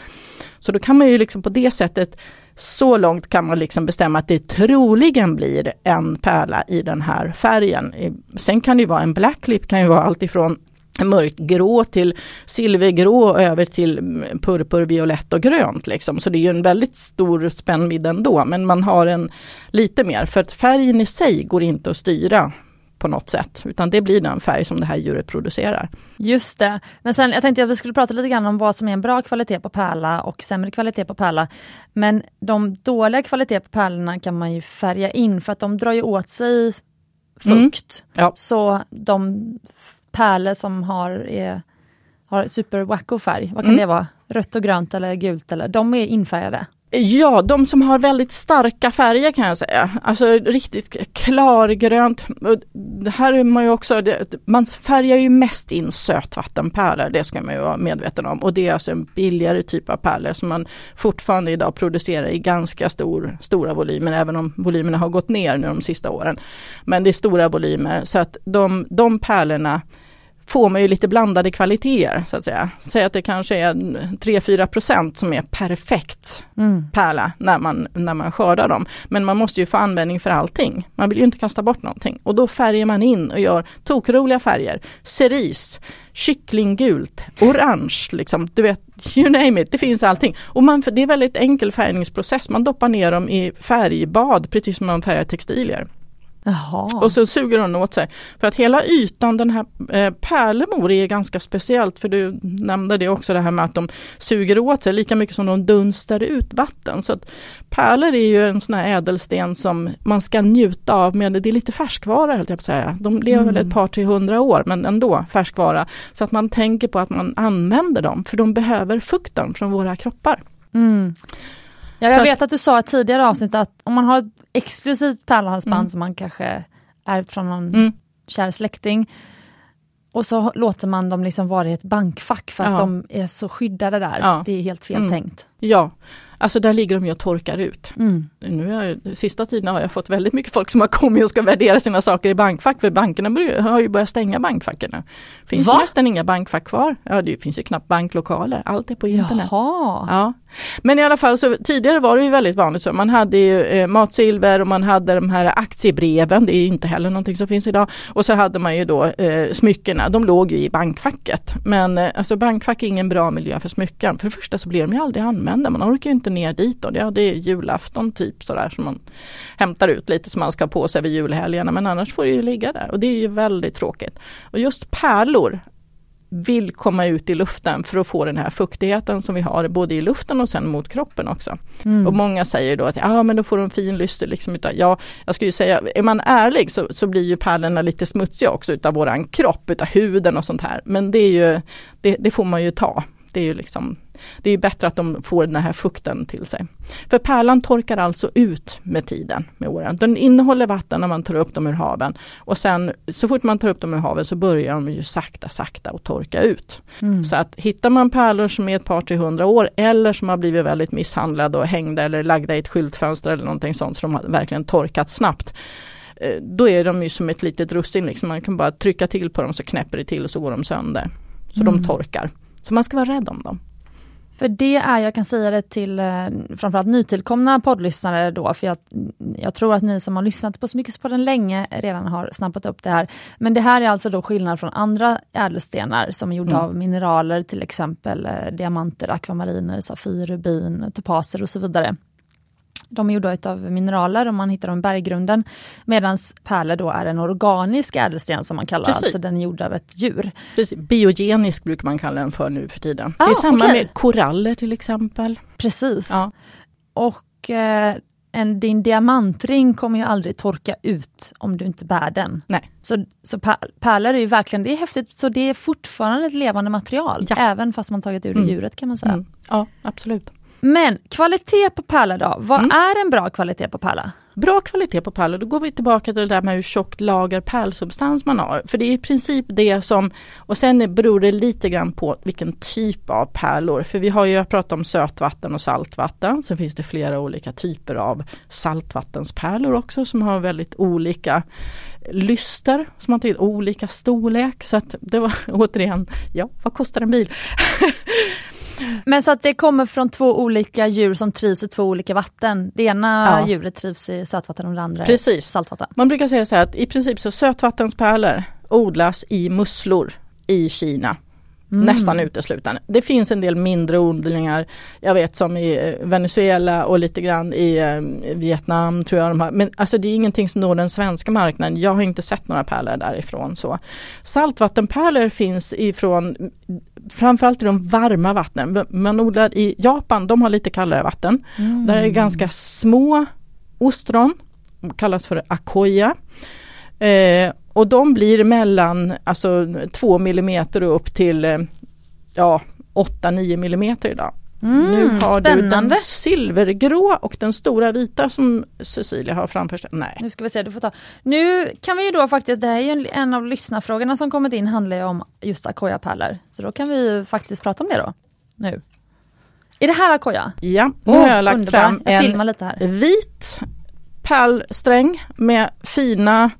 Speaker 2: Så då kan man ju liksom på det sättet så långt kan man liksom bestämma att det troligen blir en pärla i den här färgen. Sen kan det vara en black lip, kan ju vara alltifrån mörkgrå till silvergrå över till purpur, violett och grönt. Liksom. Så det är ju en väldigt stor spännvidd ändå men man har en lite mer för att färgen i sig går inte att styra på något sätt, utan det blir den färg som det här djuret producerar.
Speaker 1: Just det, men sen jag tänkte att vi skulle prata lite grann om vad som är en bra kvalitet på pärla och sämre kvalitet på pärla. Men de dåliga kvaliteter på pärlorna kan man ju färga in för att de drar ju åt sig fukt. Mm. Ja. Så de pärlor som har, är, har super wacko färg, vad kan mm. det vara? Rött och grönt eller gult, eller, de är infärgade.
Speaker 2: Ja, de som har väldigt starka färger kan jag säga. Alltså riktigt klargrönt. Det här är man ju också, man färgar ju mest in sötvattenpärlor, det ska man ju vara medveten om. Och det är alltså en billigare typ av pärlor som man fortfarande idag producerar i ganska stor, stora volymer, även om volymerna har gått ner nu de sista åren. Men det är stora volymer så att de, de pärlorna får man ju lite blandade kvaliteter så att säga. Säg att det kanske är 3-4 procent som är perfekt mm. pärla när man, när man skördar dem. Men man måste ju få användning för allting. Man vill ju inte kasta bort någonting och då färgar man in och gör tokroliga färger. Cerise, kycklinggult, orange, liksom, du vet, you name it, det finns allting. Och man, det är väldigt enkel färgningsprocess, man doppar ner dem i färgbad precis som man färgar textilier.
Speaker 1: Jaha.
Speaker 2: Och så suger den åt sig. För att hela ytan, den här eh, pärlemor är ganska speciellt för du nämnde det också det här med att de suger åt sig lika mycket som de dunstar ut vatten. Så att Pärlor är ju en sån här ädelsten som man ska njuta av med, det är lite färskvara höll jag på att säga. De lever mm. väl ett par till hundra år men ändå färskvara. Så att man tänker på att man använder dem för de behöver fukten från våra kroppar.
Speaker 1: Mm. Ja, jag vet att du sa i tidigare avsnitt att om man har exklusivt pärlhalsband mm. som man kanske ärvt från någon mm. kär släkting och så låter man dem liksom vara i ett bankfack för att ja. de är så skyddade där. Ja. Det är helt fel mm. tänkt.
Speaker 2: Ja, Alltså där ligger de ju och torkar ut. Mm. Nu är, sista tiden har jag fått väldigt mycket folk som har kommit och ska värdera sina saker i bankfack för bankerna har ju börjat stänga bankfacken nu. finns Va? nästan inga bankfack kvar. Ja det finns ju knappt banklokaler, allt är på internet.
Speaker 1: Jaha.
Speaker 2: Ja. Men i alla fall så tidigare var det ju väldigt vanligt så man hade ju eh, matsilver och man hade de här aktiebreven, det är inte heller någonting som finns idag. Och så hade man ju då eh, smyckena, de låg ju i bankfacket. Men eh, alltså bankfack är ingen bra miljö för smycken. För det första så blir de ju aldrig använda, man orkar ju inte ner dit. Och ja det är julafton typ sådär som man hämtar ut lite som man ska ha på sig vid julhelgerna. Men annars får det ju ligga där och det är ju väldigt tråkigt. Och just pärlor vill komma ut i luften för att få den här fuktigheten som vi har både i luften och sen mot kroppen också. Mm. Och många säger då att ja men då får de fin lyster liksom utav, ja jag skulle säga, är man ärlig så, så blir ju pärlorna lite smutsiga också utav våran kropp, utav huden och sånt här. Men det är ju, det, det får man ju ta. Det är ju liksom det är bättre att de får den här fukten till sig. För pärlan torkar alltså ut med tiden, med åren. Den innehåller vatten när man tar upp dem ur haven och sen så fort man tar upp dem ur haven så börjar de ju sakta sakta att torka ut. Mm. Så att hittar man pärlor som är ett par till hundra år eller som har blivit väldigt misshandlade och hängda eller lagda i ett skyltfönster eller någonting sånt så de har verkligen torkat snabbt eh, då är de ju som ett litet russin, liksom. man kan bara trycka till på dem så knäpper det till och så går de sönder. Så mm. de torkar. Så man ska vara rädd om dem.
Speaker 1: För det är, jag kan säga det till eh, framförallt nytillkomna poddlyssnare då, för jag, jag tror att ni som har lyssnat på Smyckespodden länge redan har snappat upp det här. Men det här är alltså då skillnad från andra ädelstenar som är gjorda mm. av mineraler, till exempel eh, diamanter, akvamariner, safir, rubin, topaser och så vidare. De är gjorda utav mineraler och man hittar dem i berggrunden. Medan pärlor då är en organisk ädelsten som man kallar Precis. alltså den är gjord av ett djur.
Speaker 2: Precis. Biogenisk brukar man kalla den för nu för tiden. Ah, det är samma okay. med koraller till exempel.
Speaker 1: Precis. Ja. Och eh, en, din diamantring kommer ju aldrig torka ut om du inte bär den.
Speaker 2: Nej.
Speaker 1: Så, så pärlor är ju verkligen, det är häftigt, så det är fortfarande ett levande material, ja. även fast man tagit ur det mm. djuret kan man säga. Mm.
Speaker 2: Ja, absolut.
Speaker 1: Men kvalitet på pärla då, vad mm. är en bra kvalitet på pärla?
Speaker 2: Bra kvalitet på pärlor, då går vi tillbaka till det där med hur tjockt lager pärlsubstans man har. För det är i princip det som, och sen beror det lite grann på vilken typ av pärlor. För vi har ju pratat om sötvatten och saltvatten. Sen finns det flera olika typer av saltvattenspärlor också som har väldigt olika lyster som har till olika storlek. Så att det var återigen, ja vad kostar en bil?
Speaker 1: Men så att det kommer från två olika djur som trivs i två olika vatten. Det ena ja. djuret trivs i sötvatten och det andra
Speaker 2: Precis.
Speaker 1: saltvatten.
Speaker 2: Man brukar säga så här att i princip så sötvattenspärlor odlas i musslor i Kina. Mm. Nästan uteslutande. Det finns en del mindre odlingar, jag vet som i eh, Venezuela och lite grann i eh, Vietnam tror jag de har. Men alltså det är ingenting som når den svenska marknaden. Jag har inte sett några pärlor därifrån. Så. Saltvattenpärlor finns ifrån framförallt i de varma vattnen. Man odlar i Japan, de har lite kallare vatten. Mm. Där är det ganska små ostron, kallas för akoya. Eh, och de blir mellan alltså 2 mm och upp till eh, ja, 8-9 mm idag.
Speaker 1: Mm, nu har spännande. du den
Speaker 2: silvergrå och den stora vita som Cecilia har framför sig. Nej.
Speaker 1: Nu ska vi se, du får ta. Nu kan vi ju då faktiskt, det här är ju en, en av lyssnarfrågorna som kommit in handlar ju om just Akoya-pärlor. Så då kan vi faktiskt prata om det då. Nu. Är det här Akoya?
Speaker 2: Ja, nu oh, har jag lagt underbar. fram en vit pärlsträng med fina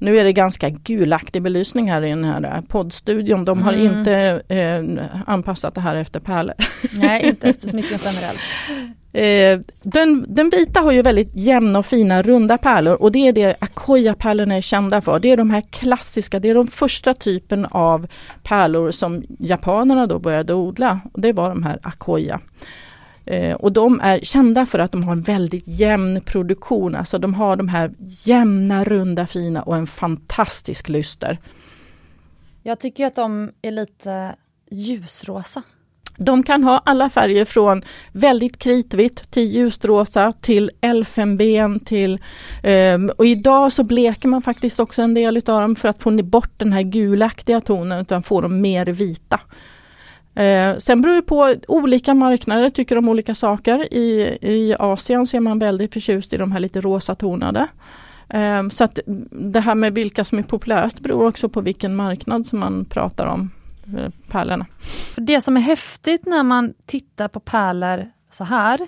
Speaker 2: Nu är det ganska gulaktig belysning här i den här poddstudion. De har
Speaker 1: Mm.
Speaker 2: inte eh, anpassat det här efter pärlor.
Speaker 1: Nej, inte efter smycken generellt.
Speaker 2: Eh, den, den vita har ju väldigt jämna och fina runda pärlor och det är det Akoya-pärlorna är kända för. Det är de här klassiska, det är de första typen av pärlor som japanerna då började odla. Och det var de här Akoya. Eh, och de är kända för att de har en väldigt jämn produktion, alltså de har de här jämna, runda, fina och en fantastisk lyster.
Speaker 1: Jag tycker att de är lite ljusrosa.
Speaker 2: De kan ha alla färger från väldigt kritvitt till ljusrosa till elfenben till ehm, och idag så bleker man faktiskt också en del utav dem för att få bort den här gulaktiga tonen utan få dem mer vita. Eh, sen beror det på olika marknader tycker om olika saker. I, I Asien så är man väldigt förtjust i de här lite rosa tonade. Eh, så att det här med vilka som är populärast beror också på vilken marknad som man pratar om eh, pärlorna.
Speaker 1: Det som är häftigt när man tittar på pärlor så här,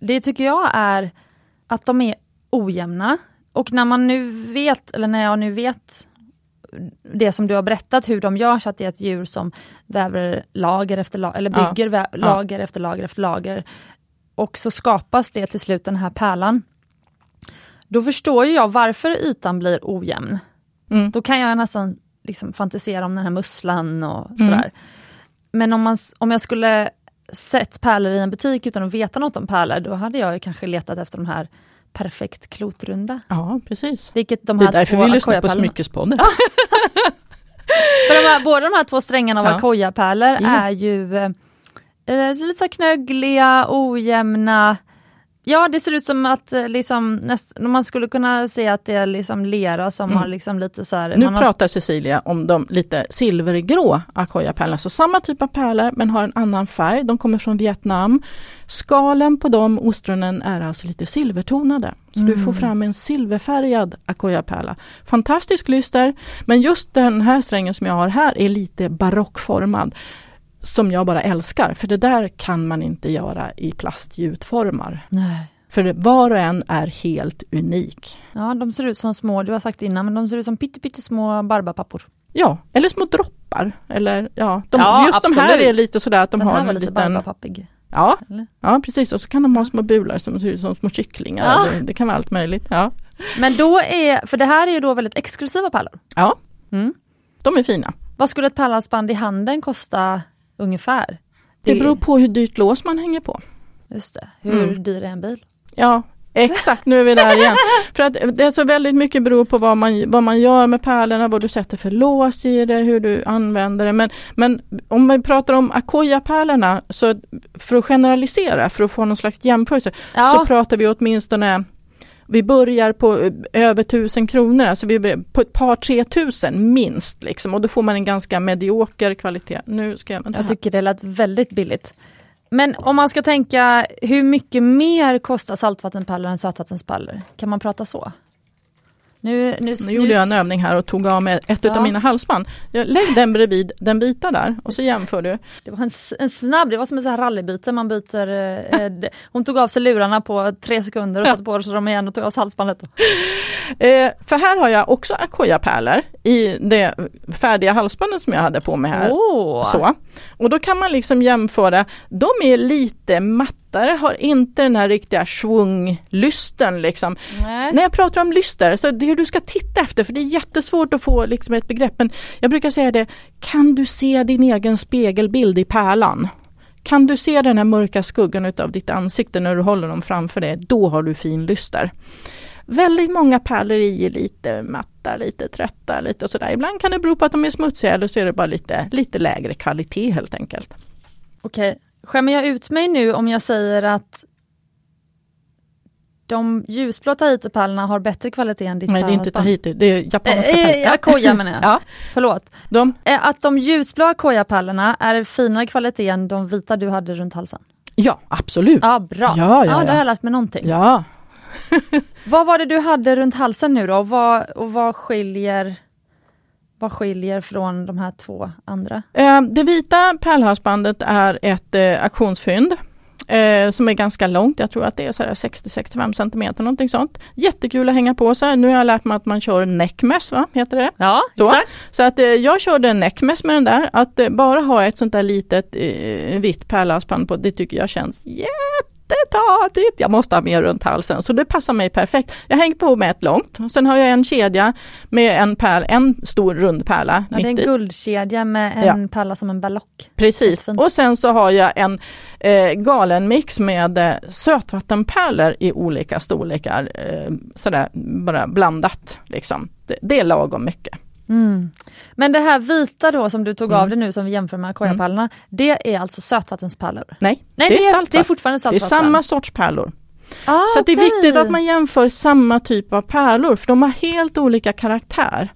Speaker 1: det tycker jag är att de är ojämna. Och när man nu vet, eller när jag nu vet det som du har berättat, hur de gör så att det är ett djur som väver lager efter lager, eller
Speaker 2: Ja.
Speaker 1: bygger vä- lager efter lager efter lager. Och så skapas det till slut den här pärlan. Då förstår jag varför ytan blir ojämn.
Speaker 2: Mm.
Speaker 1: Då kan jag nästan liksom fantisera om den här musslan och
Speaker 2: Mm.
Speaker 1: sådär. Men om, man, om jag skulle sett pärlor i en butik utan att veta något om pärlor, då hade jag kanske letat efter de här perfekt klotrunda.
Speaker 2: Ja, precis.
Speaker 1: Vilket de
Speaker 2: Det är därför vi lyssnar på Smyckespodden.
Speaker 1: För de här, båda de här två strängarna av
Speaker 2: Ja.
Speaker 1: Akoya-pärlor
Speaker 2: Ja.
Speaker 1: är ju eh, lite så knöggliga, ojämna. Ja, det ser ut som att eh, liksom, näst, man skulle kunna se att det är liksom lera som
Speaker 2: Mm.
Speaker 1: har liksom lite så här,
Speaker 2: Nu
Speaker 1: man har,
Speaker 2: pratar Cecilia om de lite silvergrå Akoya-pärlorna, så samma typ av pärlor men har en annan färg. De kommer från Vietnam. Skalen på de ostronen är alltså lite silvertonade. Så du får
Speaker 1: Mm.
Speaker 2: fram en silverfärgad Akoya-pärla. Fantastisk lyster, men just den här strängen som jag har här är lite barockformad. Som jag bara älskar, för det där kan man inte göra i plastgjutformar.
Speaker 1: nej.
Speaker 2: För det- var och en är helt unik.
Speaker 1: Ja, de ser ut som små, du har sagt innan, men de ser ut som pytte, pyttesmå barbapappor.
Speaker 2: Ja, eller små droppar. Eller, ja, de,
Speaker 1: Ja,
Speaker 2: just de här
Speaker 1: absolut.
Speaker 2: är lite sådär att de
Speaker 1: Den
Speaker 2: har
Speaker 1: här
Speaker 2: en
Speaker 1: lite
Speaker 2: liten...
Speaker 1: barbapappig.
Speaker 2: Ja,
Speaker 1: Eller?
Speaker 2: ja, precis. Och så kan de ha små bular som ser ut som små kycklingar.
Speaker 1: Ja.
Speaker 2: Eller, det kan vara allt möjligt. Ja,
Speaker 1: Men då är, för det här är ju då väldigt exklusiva pärlor.
Speaker 2: ja
Speaker 1: Mm.
Speaker 2: de är fina.
Speaker 1: Vad skulle ett pärlhalsband i handen kosta ungefär?
Speaker 2: Det beror på hur dyrt lås man hänger på.
Speaker 1: Just det, hur
Speaker 2: Mm.
Speaker 1: dyr är en bil?
Speaker 2: Ja, exakt, nu är vi där igen. För att det är så väldigt mycket beror på vad man, vad man gör med pärlorna, vad du sätter för lås i det, hur du använder det. Men, men om vi pratar om Akoya-pärlorna, så för att generalisera, för att få någon slags jämförelse, så
Speaker 1: Ja,
Speaker 2: pratar vi åtminstone vi börjar på eh, över tusen kronor, alltså vi på ett par tre tusen minst liksom och då får man en ganska medioker kvalitet. Nu ska jag,
Speaker 1: jag tycker det lät väldigt billigt. Men om man ska tänka, hur mycket mer kostar saltvattenpärlor än sötvattenspärlor? Kan man prata så? Nu, nu,
Speaker 2: Nu gjorde jag en övning här och tog av mig ett
Speaker 1: Ja.
Speaker 2: av mina halsband. Jag lägg den bredvid den vita där och så jämför du.
Speaker 1: Det var en, en snabb, det var som ett så här rallybyte, man byter... Eh, eh, hon tog av sig lurarna på tre sekunder och satte på sig dem igen och tog av sig halsbandet.
Speaker 2: Eh, för här har jag också Akoya-pärlor i det färdiga halsbandet som jag hade på mig här.
Speaker 1: Åh!
Speaker 2: Så. Och då kan man liksom jämföra, de är lite mattare, har inte den här riktiga schwung-lysten liksom.
Speaker 1: Nej.
Speaker 2: När jag pratar om lyster, så det du ska titta efter, för det är jättesvårt att få liksom ett begrepp, men jag brukar säga det, kan du se din egen spegelbild i pärlan? Kan du se den här mörka skuggan utav ditt ansikte när du håller dem framför dig, då har du fin lyster. Väldigt många pärlor i lite matta, lite trötta, lite sådär. Ibland kan det bero på att de är smutsiga eller så är det bara lite, lite lägre kvalitet helt enkelt.
Speaker 1: Okej, skämmer jag ut mig nu om jag säger att de ljusblå Tahiti-pärlorna har bättre kvalitet än ditt
Speaker 2: Nej, det är inte? Tahiti, det är japanska
Speaker 1: Eh,
Speaker 2: pärlor.
Speaker 1: eh, Akoya menar jag.
Speaker 2: Ja,
Speaker 1: Förlåt.
Speaker 2: de,
Speaker 1: Eh, Att de ljusblå Akoya-pärlorna är finare kvalitet än de vita du hade runt halsen?
Speaker 2: ja absolut.
Speaker 1: Ja, bra.
Speaker 2: Ja, ja,
Speaker 1: Då har
Speaker 2: ja.
Speaker 1: jag lärt mig någonting.
Speaker 2: Ja,
Speaker 1: Vad var det du hade runt halsen nu då? Och vad, och vad skiljer vad skiljer från de här två andra?
Speaker 2: Eh, Det vita pärlhalsbandet är ett eh, auktionsfynd. eh, som är ganska långt. Jag tror att det är 60-65 cm någonting sånt. Jättekul att hänga på sig. Nu har jag lärt mig att man kör neckmess, va? Heter det?
Speaker 1: Ja,
Speaker 2: Så.
Speaker 1: exakt.
Speaker 2: Så att eh, jag körde neckmess med den där. Att eh, bara ha ett sånt där litet eh, vitt pärlhalsband på, det tycker jag känns jättetatigt. Jag måste ha mer runt halsen, så det passar mig perfekt. Jag hänger på med ett långt, sen har jag en kedja med en pärl, en stor rund pärla.
Speaker 1: Ja, det är en
Speaker 2: mitt i.
Speaker 1: guldkedja med en pärla som en ballock.
Speaker 2: Precis, och sen så har jag en eh, galen mix med eh, sötvattenpärlor i olika storlekar. Eh, sådär bara blandat liksom. Det, det är lagom mycket.
Speaker 1: Mm. Men det här vita då som du tog
Speaker 2: Mm.
Speaker 1: av det nu som vi jämför med akojapärlorna, det är alltså sötvattenspärlor?
Speaker 2: Nej,
Speaker 1: Nej,
Speaker 2: det, är
Speaker 1: det är
Speaker 2: saltvatten.
Speaker 1: fortfarande
Speaker 2: Det är
Speaker 1: saltvatten.
Speaker 2: samma sorts pärlor.
Speaker 1: Ah,
Speaker 2: Så att det är viktigt att man jämför samma typ av pärlor för de har helt olika karaktär.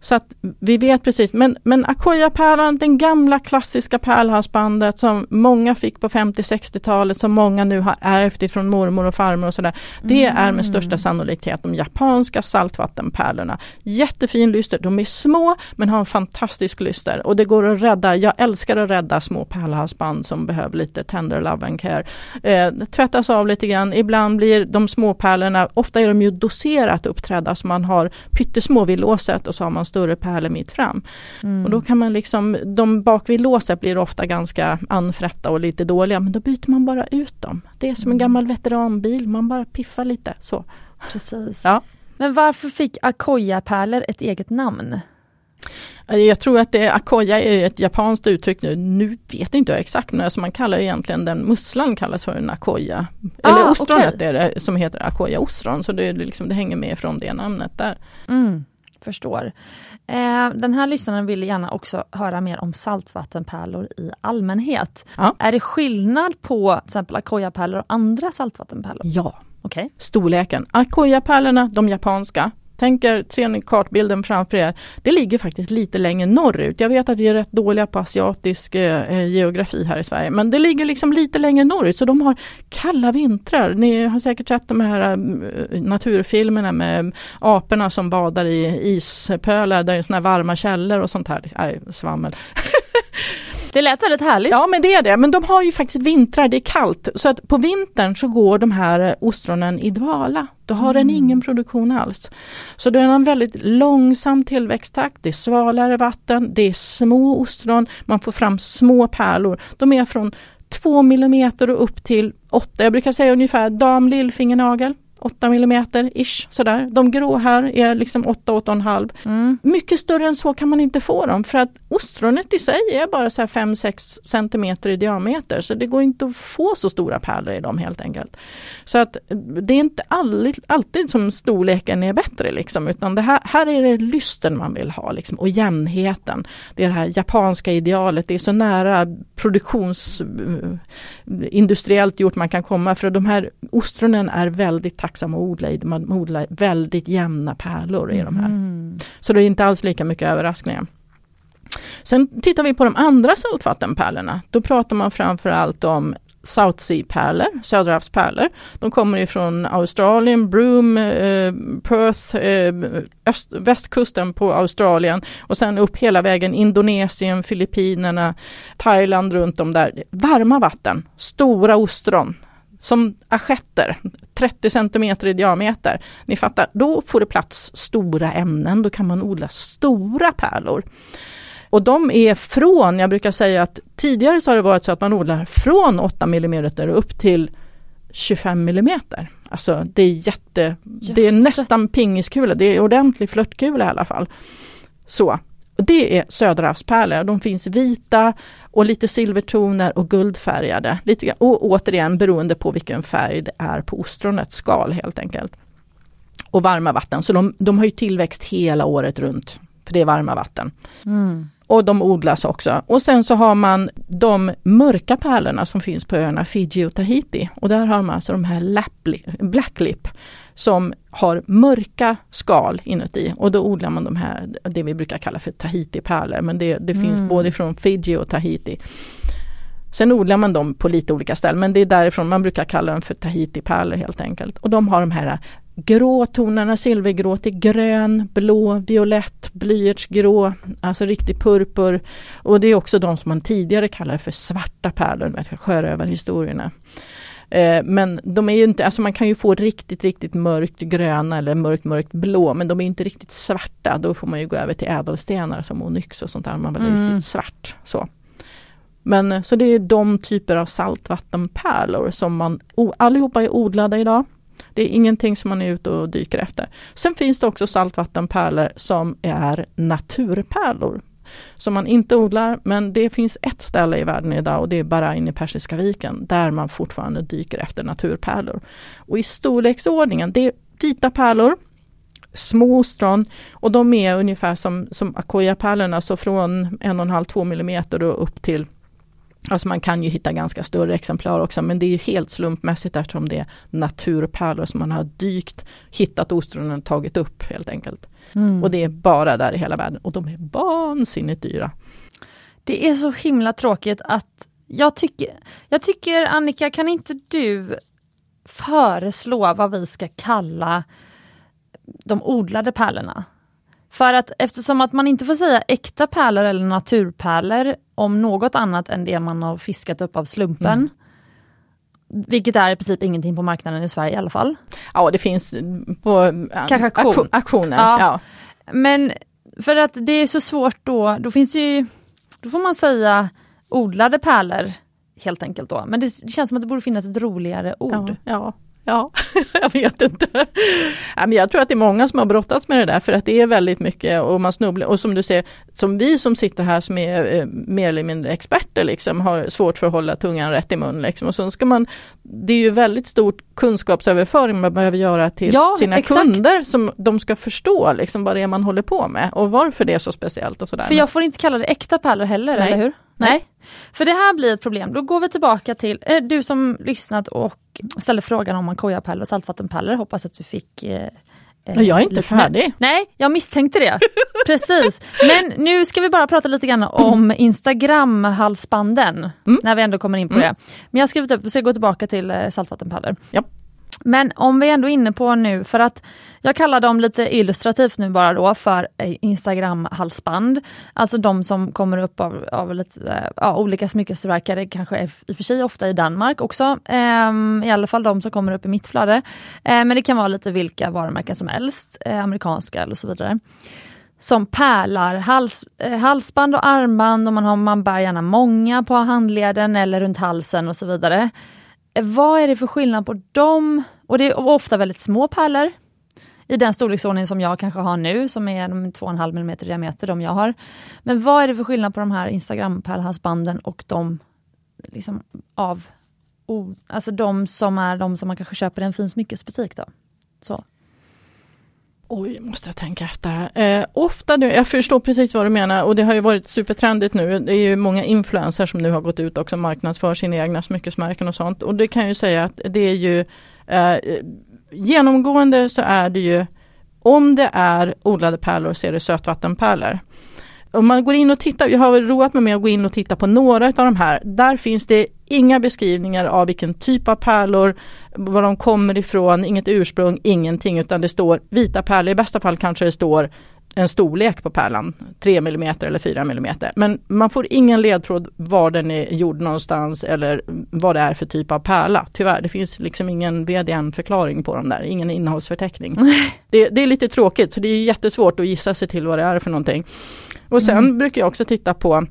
Speaker 2: Så att vi vet precis, men, men Akoya-pärlan, den gamla klassiska pärlhalsbandet som många fick på 50-60-talet, som många nu har ärvt ifrån mormor och farmor och sådär. Det är med största sannolikhet de japanska saltvattenpärlorna. Jättefin lyster, de är små men har en fantastisk lyster och det går att rädda, jag älskar att rädda små pärlhalsband som behöver lite tender love and care. Eh, tvättas av lite grann, ibland blir de små pärlorna, ofta är de ju doserat uppträdda så man har pyttesmå vid låset och så har man större pärlor mitt fram.
Speaker 1: Mm.
Speaker 2: Och då kan man liksom, de bak vid låset blir ofta ganska anfrätta och lite dåliga men då byter man bara ut dem. Det är som en gammal veteranbil, man bara piffar lite så.
Speaker 1: Precis.
Speaker 2: Ja.
Speaker 1: Men varför fick Akoya-pärlor ett eget namn?
Speaker 2: Jag tror att det är, akoya är ett japanskt uttryck nu. Nu vet inte jag exakt men alltså man kallar egentligen den musslan kallas för en akoya.
Speaker 1: Ah,
Speaker 2: Eller ostronet
Speaker 1: okej.
Speaker 2: är det som heter akoya ostron så det, liksom, det hänger med från det namnet där.
Speaker 1: Mm, förstår. Eh, den här lyssnaren vill gärna också höra mer om saltvattenpärlor i allmänhet.
Speaker 2: Ja.
Speaker 1: Är det skillnad på till exempel Akoya-pärlor och andra saltvattenpärlor?
Speaker 2: Ja,
Speaker 1: Okej.
Speaker 2: storleken. Akoya-pärlorna, de japanska. Tänker, ser ni kartbilden framför er, det ligger faktiskt lite längre norrut. Jag vet att vi är rätt dåliga på asiatisk eh, eh, geografi här i Sverige, men det ligger liksom lite längre norrut så de har kalla vintrar. Ni har säkert sett de här eh, naturfilmerna med mm, aporna som badar i ispölar där det är såna här varma källor och sånt här. Nej, svammel.
Speaker 1: Det lät väldigt härligt.
Speaker 2: Ja men det är det, men de har ju faktiskt vintrar, det är kallt. Så att på vintern så går de här eh, ostronen i dvala. Då har den ingen produktion alls. Så det är en väldigt långsam tillväxttakt, det är svalare vatten, det är små ostron, man får fram små pärlor. De är från 2 millimeter och upp till 8, jag brukar säga ungefär dam lillfingernagel. 8 millimeter ish sådär. De grå här är liksom 8-8,5.
Speaker 1: Mm.
Speaker 2: Mycket större än så kan man inte få dem för att ostronet i sig är bara så här 5-6 centimeter i diameter så det går inte att få så stora pärlor i dem helt enkelt. Så att det är inte alltid, alltid som storleken är bättre liksom utan det här, här är det lysten man vill ha liksom, och jämnheten. Det är det här japanska idealet, det är så nära produktions eh, industriellt gjort man kan komma för de här ostronen är väldigt tacksamma att odla i. Man odlar väldigt jämna pärlor i de här.
Speaker 1: Mm.
Speaker 2: Så det är inte alls lika mycket överraskningar. Sen tittar vi på de andra saltvattenpärlorna. Då pratar man framförallt om South Sea-pärlor, söderhavspärlor. De kommer ifrån Australien, Broome, eh, Perth, eh, öst, västkusten på Australien och sen upp hela vägen Indonesien, Filippinerna, Thailand runt om där. Varma vatten, stora ostron som assietter, 30 centimeter i diameter. Ni fattar, då får det plats stora ämnen, då kan man odla stora pärlor. Och de är från, jag brukar säga att tidigare så har det varit så att man odlar från 8 mm upp till 25 mm. Alltså det är jätte, det är nästan pingiskula, det är ordentlig flörtkula i alla fall. Så, det är söderhavspärlor, de finns vita och lite silvertoner och guldfärgade. Lite, och återigen beroende på vilken färg det är på ostronets skal helt enkelt. Och varma vatten, så de, de har ju tillväxt hela året runt. För det är varma vatten.
Speaker 1: Mm.
Speaker 2: Och de odlas också. Och sen så har man de mörka pärlorna som finns på öarna Fiji och Tahiti. Och där har man alltså de här lapli- blacklip som har mörka skal inuti och då odlar man de här, det vi brukar kalla för Tahiti-pärlor. Men det, det finns
Speaker 1: Mm.
Speaker 2: både från Fiji och Tahiti. Sen odlar man dem på lite olika ställen men det är därifrån man brukar kalla dem för Tahiti-pärlor helt enkelt. Och de har de här gråtonerna silvergrå till grön, blå, violett, blyertsgrå, alltså riktig purpur. Och det är också de som man tidigare kallade för svarta pärlor, med sjörövarhistorierna. Eh, men de är ju inte, alltså man kan ju få riktigt, riktigt mörkt gröna eller mörkt, mörkt blå, men de är inte riktigt svarta. Då får man ju gå över till ädelstenar som onyx och sånt där, man vill mm. riktigt svart. Så. Men eh, så det är de typer av saltvattenpärlor som man, allihopa är odlade idag. Det är ingenting som man är ute och dyker efter. Sen finns det också saltvattenpärlor som är naturpärlor. Som man inte odlar, men det finns ett ställe i världen idag och det är Bahrain i Persiska viken, där man fortfarande dyker efter naturpärlor. Och i storleksordningen, det är vita pärlor, små ostron och de är ungefär som, som Akoya-pärlorna, så från 1,5-2 mm och upp till Alltså man kan ju hitta ganska större exemplar också men det är ju helt slumpmässigt eftersom det är naturpärlor som man har dykt, hittat ostronen och tagit upp helt enkelt. Mm. Och det är bara där i hela världen och de är vansinnigt dyra.
Speaker 1: Det är så himla tråkigt att jag tycker, jag tycker Annika, kan inte du föreslå vad vi ska kalla de odlade pärlorna? För att eftersom att man inte får säga äkta pärlor eller naturpärlor om något annat än det man har fiskat upp av slumpen. Mm. Vilket är i princip ingenting på marknaden i Sverige i alla fall.
Speaker 2: Ja det finns på
Speaker 1: Kanske auktion.
Speaker 2: auktioner. Ja. ja.
Speaker 1: Men för att det är så svårt då, då finns ju, då får man säga odlade pärlor helt enkelt då. Men det känns som att det borde finnas ett roligare ord.
Speaker 2: Ja, ja. Ja, jag vet inte. jag tror att det är många som har brottats med det där för att det är väldigt mycket och man snubblar och som du säger, som vi som sitter här som är eh, mer eller mindre experter liksom har svårt för att hålla tungan rätt i mun liksom. Och så ska man, det är ju väldigt stort kunskapsöverföring man behöver göra till ja, sina exakt. kunder som de ska förstå liksom vad det är man håller på med och varför det är så speciellt och sådär.
Speaker 1: För jag får inte kalla det äkta pärlor heller, Nej. eller hur? Nej. För det här blir ett problem. Då går vi tillbaka till, eh, du som lyssnat och ställde frågan om Ankoya-pärlor och saltvattenpärlor, hoppas att du fick eh,
Speaker 2: eh jag är inte färdig.
Speaker 1: Nej, jag misstänkte det. Precis. Men nu ska vi bara prata lite grann om Instagram-halsbanden, mm. när vi ändå kommer in på mm. det. Men jag har skrivit upp, vi ska gå tillbaka till eh, saltvattenpärlor.
Speaker 2: Ja.
Speaker 1: Men om vi ändå är inne på nu, för att jag kallar dem lite illustrativt nu bara då för eh, Instagram-halsband. Alltså de som kommer upp av, av lite, eh, ja, olika smyckestillverkare, kanske är i och för sig ofta i Danmark också. Ehm, I alla fall de som kommer upp i mitt flöde. Ehm, men det kan vara lite vilka varumärken som helst, eh, amerikanska eller så vidare som pärlar, hals, eh, halsband och armband och man, har, man bär gärna många på handleden eller runt halsen och så vidare. Eh, vad är det för skillnad på dem? Och det är ofta väldigt små pärlor. I den storleksordning som jag kanske har nu, som är 2,5 mm diameter, de jag har. Men vad är det för skillnad på de här Instagram-pärlhalsbanden och de liksom av, oh, alltså de som är de som man kanske köper i en fin smyckesbutik då? Så.
Speaker 2: Oj, måste jag tänka efter. Eh, ofta nu, jag förstår precis vad du menar och det har ju varit supertrendigt nu. Det är ju många influencers som nu har gått ut också och marknadsför sina egna smyckesmärken och sånt. Och det kan jag ju säga att det är ju eh, genomgående så är det ju om det är odlade pärlor så är det sötvattenpärlor. Om man går in och tittar, jag har roat mig med att gå in och titta på några av de här. Där finns det inga beskrivningar av vilken typ av pärlor, var de kommer ifrån, inget ursprung, ingenting utan det står vita pärlor. I bästa fall kanske det står en storlek på pärlan, 3 mm eller 4 mm. Men man får ingen ledtråd var den är gjord någonstans eller vad det är för typ av pärla. Tyvärr, det finns liksom ingen VDN-förklaring på dem där, ingen innehållsförteckning. det, det, är lite tråkigt, så det är jättesvårt att gissa sig till vad det är för någonting. Och sen mm. brukar jag också titta på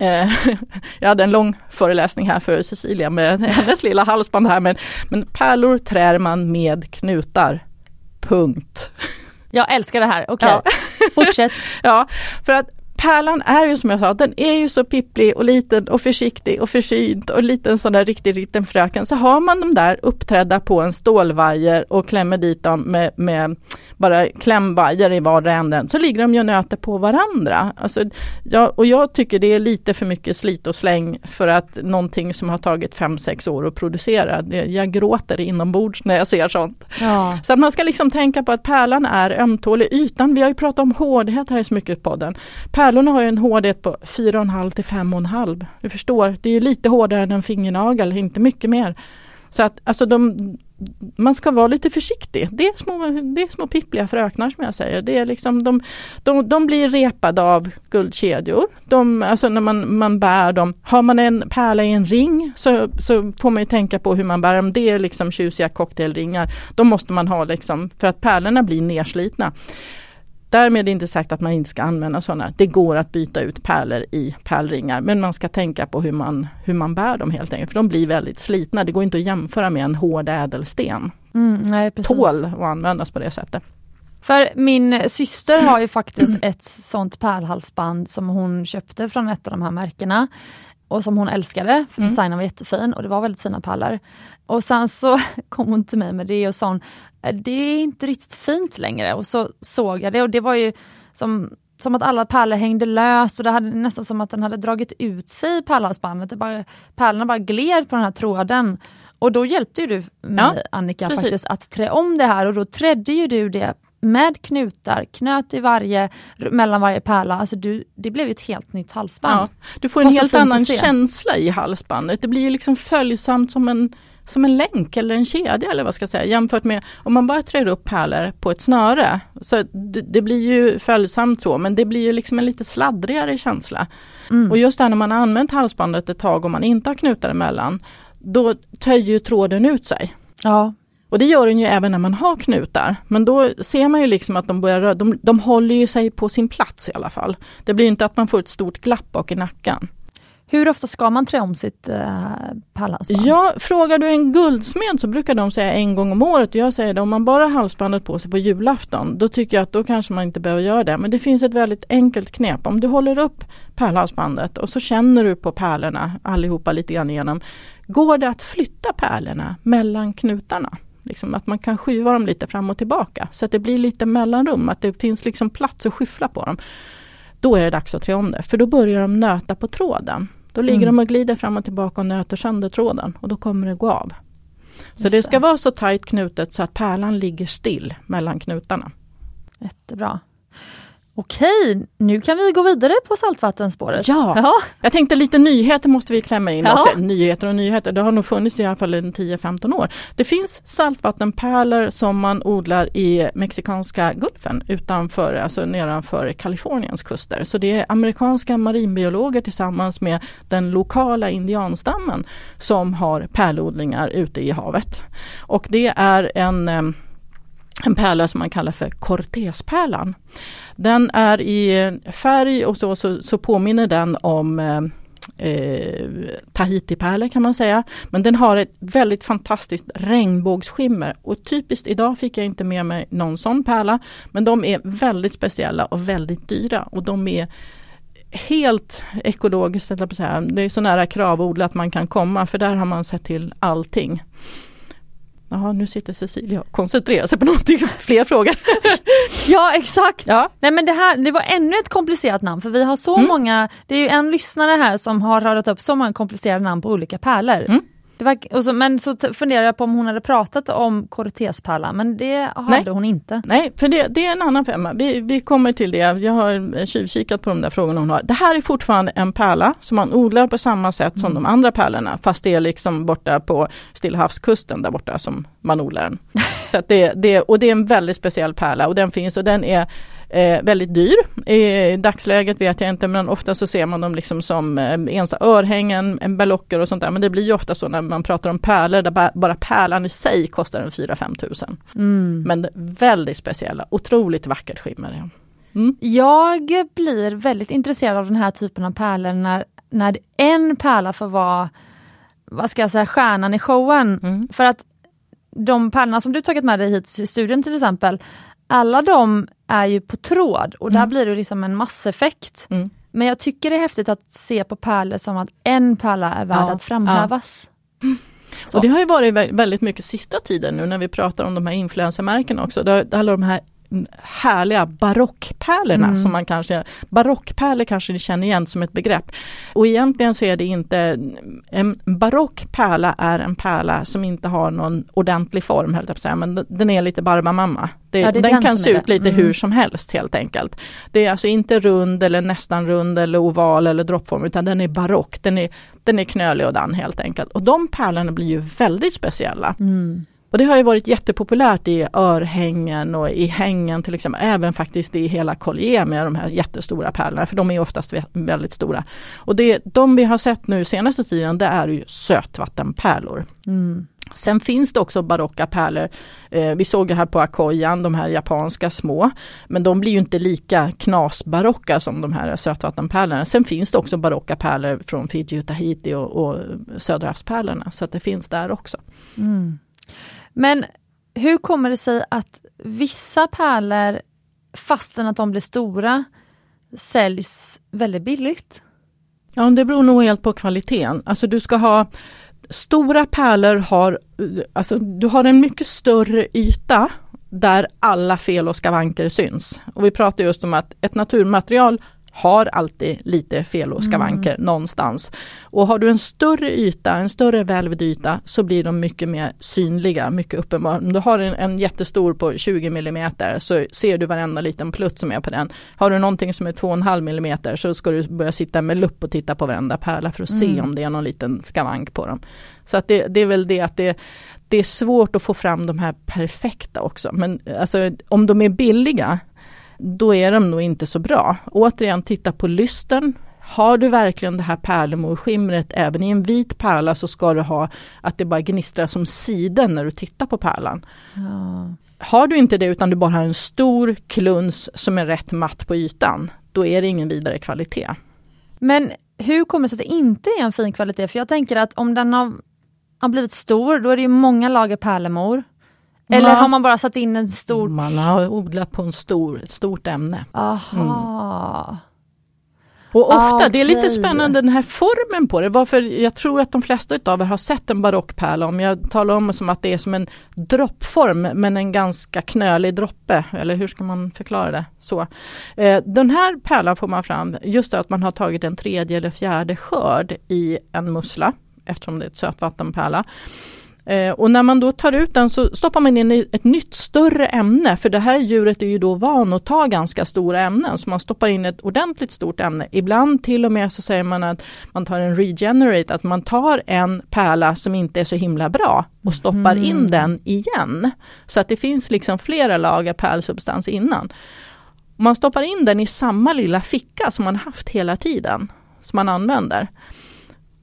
Speaker 2: eh, jag hade en lång föreläsning här för Cecilia med hennes lilla halsband här men, men pärlor trär man med knutar. Punkt.
Speaker 1: Jag älskar det här, okej. Okay. Ja. Fortsätt.
Speaker 2: ja, för att pärlan är ju som jag sa, den är ju så pipplig och liten och försiktig och försynt och liten sån där riktig liten fröken. Så har man de där uppträdda på en stålvajer och klämmer dit dem med, med bara klämvajer i vardera änden så ligger de ju och nöter på varandra. Alltså, ja, och jag tycker det är lite för mycket slit och släng för att någonting som har tagit 5-6 år att producera. Det, jag gråter inombords när jag ser sånt. Ja. Så att man ska liksom tänka på att pärlan är ömtålig. Ytan, vi har ju pratat om hårdhet här i Smycket-podden. Pärlorna har ju en hårdhet på 4,5 till 5,5. Du förstår, det är lite hårdare än en fingernagel, inte mycket mer. Så att alltså de, man ska vara lite försiktig. Det är små, det är små pippliga fröknar som jag säger. Det är liksom, de, de, de blir repade av guldkedjor. De, alltså när man, man bär dem. Har man en pärla i en ring så, så får man ju tänka på hur man bär dem. Det är liksom tjusiga cocktailringar. De måste man ha liksom, för att pärlorna blir nerslitna. Därmed inte sagt att man inte ska använda sådana. Det går att byta ut pärlor i pärlringar men man ska tänka på hur man, hur man bär dem helt enkelt. För de blir väldigt slitna. Det går inte att jämföra med en hård ädelsten.
Speaker 1: Mm, nej.
Speaker 2: Tål att användas på det sättet.
Speaker 1: För min syster har ju faktiskt ett sånt pärlhalsband som hon köpte från ett av de här märkena. Och som hon älskade, för mm. designen var jättefin och det var väldigt fina pärlor. Och sen så kom hon till mig med det och sa äh, det är inte riktigt fint längre. Och så såg jag det och det var ju som, som att alla pärlor hängde löst och det hade nästan som att den hade dragit ut sig pärlhalsbandet. Det bara, pärlorna bara gled på den här tråden. Och då hjälpte ju du mig ja, Annika precis. faktiskt att trä om det här och då trädde ju du det med knutar, knöt i varje, mellan varje pärla. Alltså du, det blev ett helt nytt halsband. Ja,
Speaker 2: du får en helt annan känsla i halsbandet. Det blir liksom följsamt som en, som en länk eller en kedja eller vad ska jag säga jämfört med om man bara trär upp pärlor på ett snöre. Så det, det, blir ju följsamt så men det blir ju liksom en lite sladdrigare känsla. Mm. Och just där när man har använt halsbandet ett tag och man inte har knutar emellan då töjer tråden ut sig.
Speaker 1: Ja.
Speaker 2: Och det gör den ju även när man har knutar. Men då ser man ju liksom att de börjar röra, de, de håller ju sig på sin plats i alla fall. Det blir inte att man får ett stort glapp bak i nacken.
Speaker 1: Hur ofta ska man trä om sitt eh, pärlhalsband?
Speaker 2: Ja, frågar du en guldsmed så brukar de säga en gång om året. Jag säger det, om man bara har halsbandet på sig på julafton, då tycker jag att då kanske man inte behöver göra det. Men det finns ett väldigt enkelt knep. Om du håller upp pärlhalsbandet och så känner du på pärlorna allihopa lite grann igenom. Går det att flytta pärlorna mellan knutarna? Liksom att man kan skyva dem lite fram och tillbaka så att det blir lite mellanrum, att det finns liksom plats att skyffla på dem. Då är det dags att trä om det, för då börjar de nöta på tråden. Då ligger mm. de och glider fram och tillbaka och nöter sönder tråden och då kommer det gå av. Så Just det ska det. vara så tajt knutet så att pärlan ligger still mellan knutarna.
Speaker 1: Jättebra. Okej, nu kan vi gå vidare på saltvattenspåret.
Speaker 2: Ja, ja. jag tänkte lite nyheter måste vi klämma in ja. också. Nyheter och nyheter, det har nog funnits i alla fall 10-15 år. Det finns saltvattenpärlor som man odlar i Mexikanska gulfen utanför, alltså nedanför Kaliforniens kuster. Så det är amerikanska marinbiologer tillsammans med den lokala indianstammen som har pärlodlingar ute i havet. Och det är en eh, en pärla som man kallar för Cortezpärlan. Den är i färg och så, så, så påminner den om eh, Tahitipärlor Tahiti-pärlor kan man säga. Men den har ett väldigt fantastiskt regnbågsskimmer och typiskt idag fick jag inte med mig någon sån pärla. Men de är väldigt speciella och väldigt dyra och de är helt ekologiskt, det är så nära kravodlat man kan komma för där har man sett till allting. Jaha, nu sitter Cecilia och koncentrerar sig på någonting, fler frågor.
Speaker 1: ja exakt! Ja. Nej men det här, det var ännu ett komplicerat namn för vi har så mm. många, det är en lyssnare här som har radat upp så många komplicerade namn på olika pärlor. Mm. Var, så, men så funderar jag på om hon hade pratat om Cortezpärlan, men det hade Nej. hon inte.
Speaker 2: Nej, för det, det, är en annan femma. Vi, vi kommer till det. Jag har tjuvkikat på de där frågorna hon har. Det här är fortfarande en pärla som man odlar på samma sätt mm. som de andra pärlorna, fast det är liksom borta på Stilla havskusten där borta som man odlar den. så det, det, och det är en väldigt speciell pärla och den finns och den är Eh, väldigt dyr. I dagsläget vet jag inte men ofta så ser man dem liksom som eh, örhängen, berlocker och sånt där. Men det blir ju ofta så när man pratar om pärlor där bara pärlan i sig kostar en 4-5 tusen. Mm. Men väldigt speciella, otroligt vackert skimmer.
Speaker 1: Mm. Jag blir väldigt intresserad av den här typen av pärlor när, när en pärla får vara, vad ska jag säga, stjärnan i showen. Mm. För att de pärlorna som du tagit med dig hit till studion till exempel, alla de är ju på tråd och mm. där blir det liksom en masseffekt. Mm. Men jag tycker det är häftigt att se på pärlor som att en pärla är värd ja, att framhävas. Ja.
Speaker 2: Och det har ju varit väldigt mycket sista tiden nu när vi pratar om de här influencermärkena också. Alla de här härliga barockpärlorna mm. som man kanske, barockpärlor kanske ni känner igen som ett begrepp. Och egentligen så är det inte, en barock pärla är en pärla som inte har någon ordentlig form, höll jag säga, men den är lite barbamamma. Det, ja, det den, den kan se ut lite mm. hur som helst helt enkelt. Det är alltså inte rund eller nästan rund eller oval eller droppform utan den är barock, den är, den är knölig och dan helt enkelt. Och de pärlorna blir ju väldigt speciella. Mm. Och det har ju varit jättepopulärt i örhängen och i hängen till exempel, även faktiskt i hela collier med de här jättestora pärlorna, för de är oftast väldigt stora. Och det, de vi har sett nu senaste tiden, det är ju sötvattenpärlor. Mm. Sen finns det också barocka pärlor. Eh, vi såg här på Akoyan, de här japanska små. Men de blir ju inte lika knasbarocka som de här sötvattenpärlorna. Sen finns det också barocka pärlor från Fiji och Tahiti och, och Söderhavspärlorna. Så att det finns där också. Mm.
Speaker 1: Men hur kommer det sig att vissa pärlor, fastän att de blir stora, säljs väldigt billigt?
Speaker 2: Ja, det beror nog helt på kvaliteten. Alltså du ska ha Stora pärlor har, alltså du har en mycket större yta där alla fel och skavanker syns. Och vi pratar just om att ett naturmaterial har alltid lite fel och skavanker mm. någonstans. Och har du en större yta, en större välvd yta så blir de mycket mer synliga, mycket uppenbara. Om du har en, en jättestor på 20 mm så ser du varenda liten plutt som är på den. Har du någonting som är 2,5 mm så ska du börja sitta med lupp och titta på varenda pärla för att mm. se om det är någon liten skavank på dem. Så att det, det är väl det att det, det är svårt att få fram de här perfekta också. Men alltså, om de är billiga då är de nog inte så bra. Återigen, titta på lysten. Har du verkligen det här pärlemorskimret även i en vit pärla så ska du ha att det bara gnistrar som siden när du tittar på pärlan. Ja. Har du inte det utan du bara har en stor kluns som är rätt matt på ytan, då är det ingen vidare kvalitet.
Speaker 1: Men hur kommer det sig att det inte är en fin kvalitet? För jag tänker att om den har, har blivit stor, då är det många lager pärlemor. Eller har man bara satt in en stor...
Speaker 2: Man har odlat på en stor, ett stort ämne.
Speaker 1: Aha. Mm.
Speaker 2: Och ofta, okay. det är lite spännande den här formen på det. Varför jag tror att de flesta av er har sett en barockpärla. Om jag talar om det som att det är som en droppform men en ganska knölig droppe. Eller hur ska man förklara det? Så. Eh, den här pärlan får man fram just att man har tagit en tredje eller fjärde skörd i en mussla eftersom det är ett sötvattenpärla. Eh, och när man då tar ut den så stoppar man in ett nytt större ämne för det här djuret är ju då van att ta ganska stora ämnen så man stoppar in ett ordentligt stort ämne. Ibland till och med så säger man att man tar en regenerate, att man tar en pärla som inte är så himla bra och stoppar mm. in den igen. Så att det finns liksom flera lager pärlsubstans innan. Man stoppar in den i samma lilla ficka som man haft hela tiden, som man använder.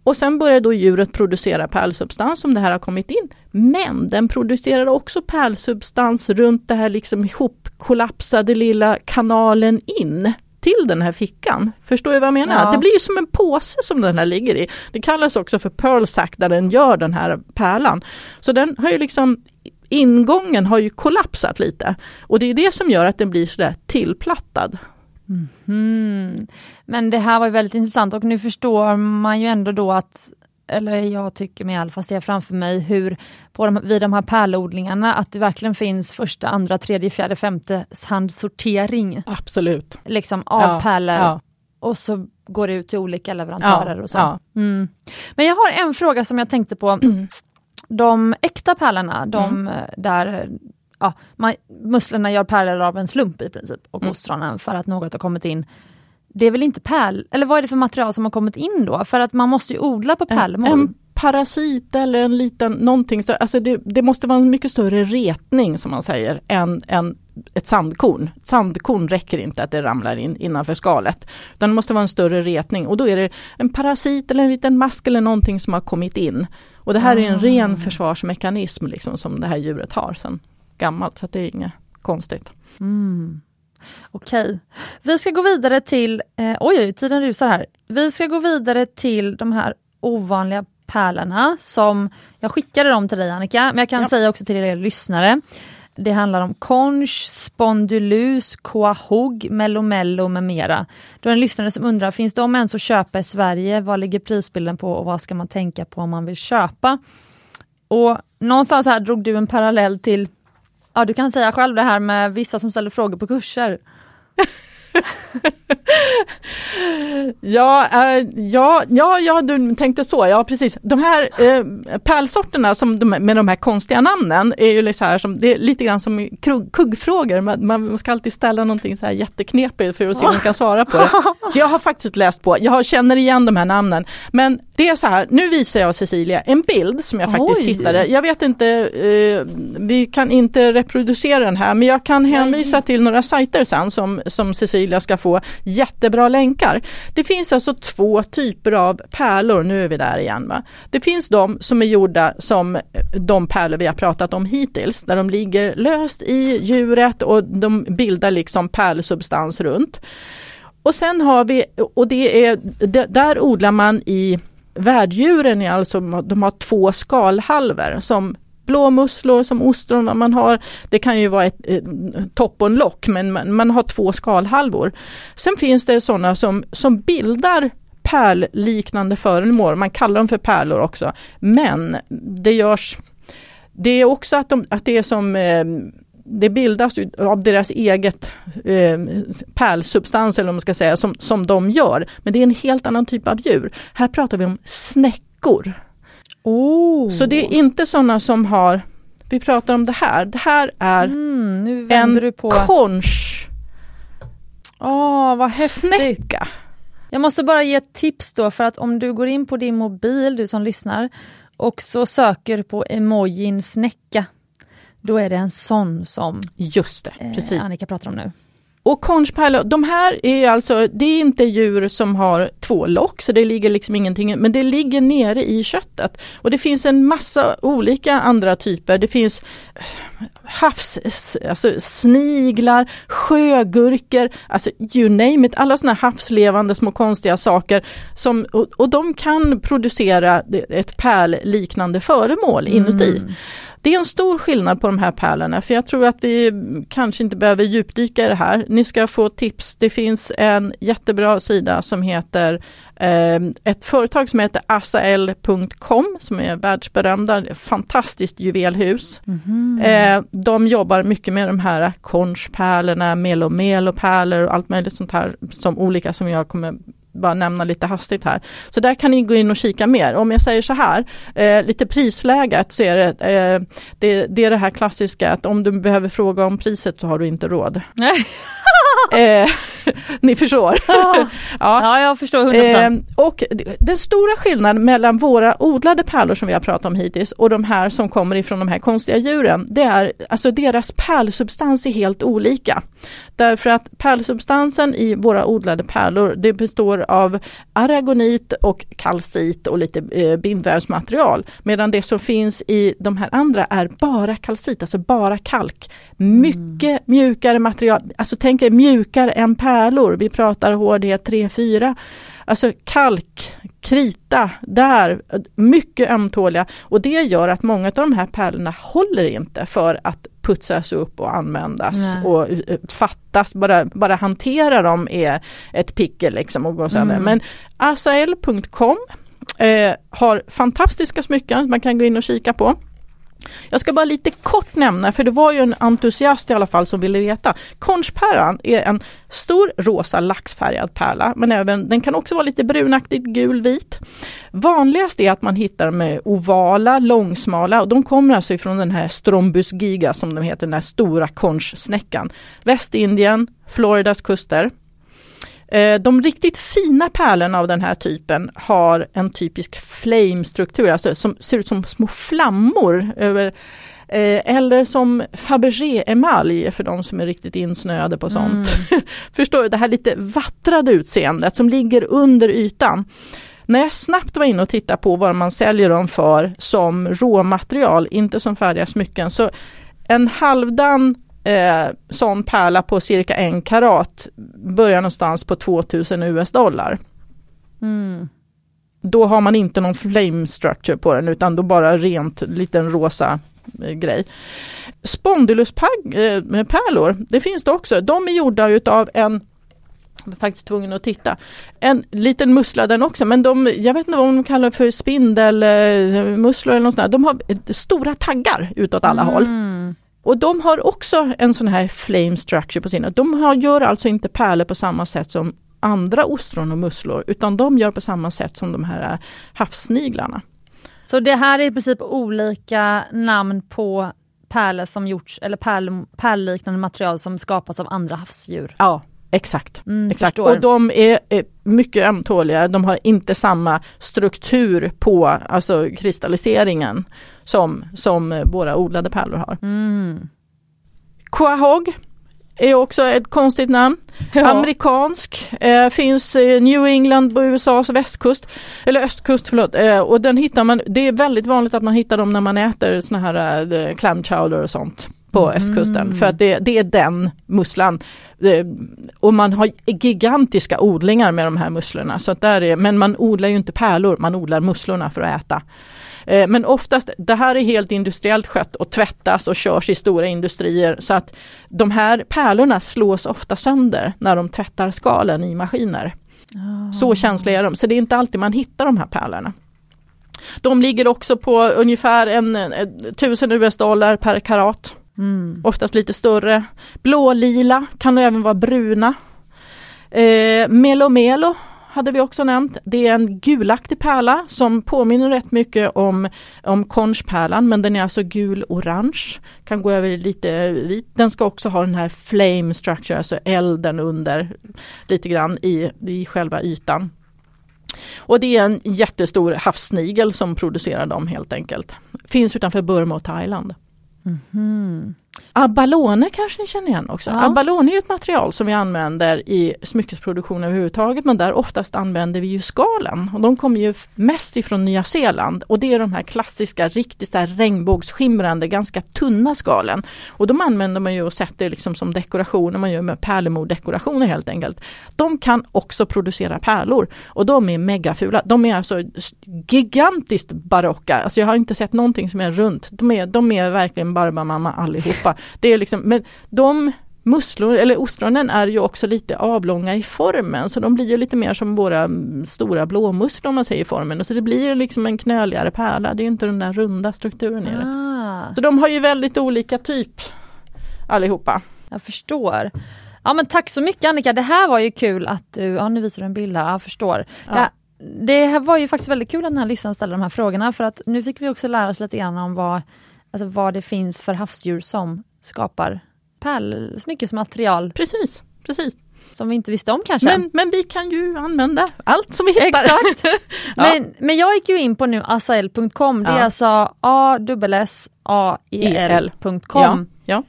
Speaker 2: Och sen börjar då djuret producera pärlsubstans som det här har kommit in. Men den producerar också pärlsubstans runt det här liksom ihopkollapsade lilla kanalen in till den här fickan. Förstår du vad jag menar? Ja. Det blir som en påse som den här ligger i. Det kallas också för pearl sack där den gör den här pärlan. Så den har ju liksom ingången har ju kollapsat lite och det är det som gör att den blir sådär tillplattad.
Speaker 1: Mm. Men det här var väldigt intressant och nu förstår man ju ändå då att eller jag tycker mig i alla fall se framför mig hur på de, vid de här pärlodlingarna att det verkligen finns första, andra, tredje, fjärde, femte handsortering.
Speaker 2: Absolut.
Speaker 1: Liksom av ja, pärlor. Ja. Och så går det ut till olika leverantörer ja, och så. Mm. Men jag har en fråga som jag tänkte på. Mm. De äkta pärlorna, de mm. där ja, man, musslorna gör pärlor av en slump i princip och mm. ostronen för att något har kommit in. Det är väl inte pärl, eller vad är det för material som har kommit in då? För att man måste ju odla på pärlemor.
Speaker 2: En, en parasit eller en liten någonting, så, alltså det, det, måste vara en mycket större retning som man säger än, än ett sandkorn. Ett sandkorn räcker inte att det ramlar in innanför skalet. Utan det måste vara en större retning och då är det en parasit eller en liten mask eller någonting som har kommit in. Och det här är en ren ah. försvarsmekanism liksom som det här djuret har sen gammalt så det är inget konstigt.
Speaker 1: Mm. Okej, okay. vi ska gå vidare till, eh, oj, oj tiden rusar här. Vi ska gå vidare till de här ovanliga pärlorna som jag skickade dem till dig Annika, men jag kan ja. säga också till er lyssnare. Det handlar om conch, spondylus, quahog, mellomello med mera. Du har en lyssnare som undrar, finns de ens att köpa i Sverige? Vad ligger prisbilden på och vad ska man tänka på om man vill köpa? Och någonstans här drog du en parallell till Ja, du kan säga själv det här med vissa som ställer frågor på kurser.
Speaker 2: ja, äh, ja, ja, ja, du tänkte så, ja precis. De här äh, pärlsorterna som de, med de här konstiga namnen är ju liksom här som, det är lite grann som kuggfrågor, man, man ska alltid ställa någonting så här jätteknepigt för att se om man kan svara på det. Så jag har faktiskt läst på, jag känner igen de här namnen, men det är så här, nu visar jag Cecilia en bild som jag faktiskt
Speaker 1: Oj.
Speaker 2: hittade. Jag vet inte, eh, vi kan inte reproducera den här men jag kan hänvisa till några sajter sen som, som Cecilia ska få jättebra länkar. Det finns alltså två typer av pärlor, nu är vi där igen. Va? Det finns de som är gjorda som de pärlor vi har pratat om hittills, där de ligger löst i djuret och de bildar liksom pärlsubstans runt. Och sen har vi, och det är, där odlar man i värddjuren, är alltså, de har två skalhalvor som blåmusslor, som ostron, vad man har, det kan ju vara ett, ett topp och en lock, men man, man har två skalhalvor. Sen finns det sådana som, som bildar pärlliknande föremål, man kallar dem för pärlor också, men det görs det är också att, de, att det är som eh, det bildas av deras eget eh, pärlsubstans eller vad man ska säga som, som de gör. Men det är en helt annan typ av djur. Här pratar vi om snäckor.
Speaker 1: Oh.
Speaker 2: Så det är inte sådana som har, vi pratar om det här, det här är
Speaker 1: mm,
Speaker 2: en
Speaker 1: på.
Speaker 2: konch
Speaker 1: Åh, vad häftigt.
Speaker 2: snäcka.
Speaker 1: Jag måste bara ge ett tips då för att om du går in på din mobil, du som lyssnar, och så söker på emojin snäcka. Då är det en sån som
Speaker 2: Just det,
Speaker 1: eh,
Speaker 2: precis.
Speaker 1: Annika pratar om nu.
Speaker 2: Och konchpärlor, de här är alltså, det är inte djur som har två lock så det ligger liksom ingenting, men det ligger nere i köttet. Och det finns en massa olika andra typer. Det finns eh, havs, alltså sniglar, sjögurkor, alltså you name it, alla sådana havslevande små konstiga saker. Som, och, och de kan producera ett pärlliknande föremål inuti. Det är en stor skillnad på de här pärlorna för jag tror att vi kanske inte behöver djupdyka i det här. Ni ska få tips. Det finns en jättebra sida som heter ett företag som heter asael.com som är världsberömda, fantastiskt juvelhus. Eh, de jobbar mycket med de här konchpärlorna, melomelo-pärlor och allt möjligt sånt här som olika som jag kommer bara nämna lite hastigt här. Så där kan ni gå in och kika mer. Om jag säger så här, eh, lite prisläget så är det, eh, det, det är det här klassiska att om du behöver fråga om priset så har du inte råd.
Speaker 1: Nej.
Speaker 2: Eh, ni förstår.
Speaker 1: Ja.
Speaker 2: ja.
Speaker 1: ja, jag förstår 100%.
Speaker 2: Eh, och den stora skillnaden mellan våra odlade pärlor som vi har pratat om hittills och de här som kommer ifrån de här konstiga djuren, det är alltså deras pärlsubstans är helt olika. Därför att pärlsubstansen i våra odlade pärlor, det består av aragonit och kalcit och lite eh, bindvävsmaterial. Medan det som finns i de här andra är bara kalcit, alltså bara kalk. Mycket mjukare material, alltså tänk er mjukare än pärlor. Vi pratar hårdhet 3-4. Alltså kalk, krita, där, mycket ömtåliga. Och det gör att många av de här pärlorna håller inte för att putsas upp och användas
Speaker 1: Nej.
Speaker 2: och eh, fattas. Bara, bara hantera dem är ett pickel liksom och gå sönder.
Speaker 1: Mm.
Speaker 2: Men asael.com eh, har fantastiska smycken man kan gå in och kika på. Jag ska bara lite kort nämna, för det var ju en entusiast i alla fall som ville veta. Konchpärlan är en stor rosa laxfärgad pärla, men även, den kan också vara lite brunaktigt gulvit. Vanligast är att man hittar dem med ovala, långsmala och de kommer alltså ifrån den här Strombus giga som den heter, den här stora konchsnäckan. Västindien, Floridas kuster. Eh, De riktigt fina pärlorna av den här typen har en typisk flame-struktur, alltså som ser ut som små flammor. Över, eh, eller som Fabergé-emalj för de som är riktigt insnöade på sånt. Förstår du, det här lite vattrade utseendet som ligger under ytan. När jag snabbt var inne och tittade på vad man säljer dem för som råmaterial, inte som färdiga smycken, så en halvdan eh, sån pärla på cirka en karat börjar någonstans på 2000 US dollar.
Speaker 1: Mm.
Speaker 2: Då har man inte någon flame structure på den utan då bara rent liten rosa eh, grej. Spondyluspärlor, det finns det också. De är gjorda utav en jag var faktiskt tvungen att titta. En liten mussla den också men de, jag vet inte vad de kallar för spindelmusslor eller något sånt där. De har eh, stora taggar utåt alla håll. Och de har också en sån här flame structure på sina. De har, gör alltså inte pärlor på samma sätt som andra ostron och musslor utan de gör på samma sätt som de här havssniglarna.
Speaker 1: Så det här är i princip olika namn på pärlor som gjorts, eller pärl, pärlliknande material som skapats av andra havsdjur.
Speaker 2: Ja, exakt.
Speaker 1: Mm,
Speaker 2: exakt.
Speaker 1: förstår.
Speaker 2: Och de är, är mycket ömtåliga, de har inte samma struktur på alltså kristalliseringen som, som våra odlade pärlor har.
Speaker 1: Mm.
Speaker 2: Quahog är också ett konstigt namn.
Speaker 1: Ja.
Speaker 2: Amerikansk, eh, finns i New England på USAs västkust, eller östkust förlåt. Eh, och den hittar man, det är väldigt vanligt att man hittar dem när man äter såna här eh, clam chowder och sånt på
Speaker 1: Mm.
Speaker 2: östkusten. För att det, det är den musslan. Eh, och man har gigantiska odlingar med de här musslorna. Så att där är, men man odlar ju inte pärlor, man odlar musslorna för att äta. Eh, Men oftast, det här är helt industriellt skött och tvättas och körs i stora industrier så att de här pärlorna slås ofta sönder när de tvättar skalen i maskiner. Så känsliga är de, så det är inte alltid man hittar de här pärlorna. De ligger också på ungefär en, en, tusen US-dollar per karat,
Speaker 1: Mm.
Speaker 2: oftast lite större. Blålila, kan även vara bruna. Eh, Melo Melo hade vi också nämnt. Det är en gulaktig pärla som påminner rätt mycket om, om konchpärlan men den är alltså gul-orange. Kan gå över i lite vit. Den ska också ha den här flame structure, alltså elden under lite grann i, i själva ytan. Och det är en jättestor havssnigel som producerar dem helt enkelt. Finns utanför Burma och Thailand.
Speaker 1: Mhm.
Speaker 2: Abalone kanske ni känner igen också.
Speaker 1: Ja.
Speaker 2: Abalone är ett material som vi använder i smyckesproduktion överhuvudtaget men där oftast använder vi ju skalen och de kommer ju mest ifrån Nya Zeeland och det är de här klassiska riktigt så här regnbågsskimrande ganska tunna skalen. Och de använder man ju och sätter liksom som dekorationer, man gör med pärlemordekorationer helt enkelt. De kan också producera pärlor och de är megafula. De är alltså gigantiskt barocka. Alltså jag har inte sett någonting som är runt. De är, de är verkligen Barbamamma allihopa. Det är liksom, men de musslor eller ostronen är ju också lite avlånga i formen så de blir ju lite mer som våra mm, stora blåmusslor om man säger i formen. Och så det blir liksom en knöligare pärla, det är inte den där runda strukturen i det.
Speaker 1: Ah,
Speaker 2: Så de har ju väldigt olika typ allihopa.
Speaker 1: jag förstår. Ja men tack så mycket Annika, det här var ju kul att du, ja nu visar du en bild här, jag förstår.
Speaker 2: Ja.
Speaker 1: Det, här- det var ju faktiskt väldigt kul att den här lyssnaren ställde de här frågorna för att nu fick vi också lära oss lite grann om vad, alltså vad det finns för havsdjur som skapar pärlsmyckesmaterial
Speaker 2: Precis, precis.
Speaker 1: som vi inte visste om kanske.
Speaker 2: Men, men vi kan ju använda allt som vi hittar.
Speaker 1: Exakt.
Speaker 2: Ja.
Speaker 1: men, men jag gick ju in på nu asael.com, det är
Speaker 2: Ja.
Speaker 1: alltså a-s-a-e-l.com.
Speaker 2: Ja, ja.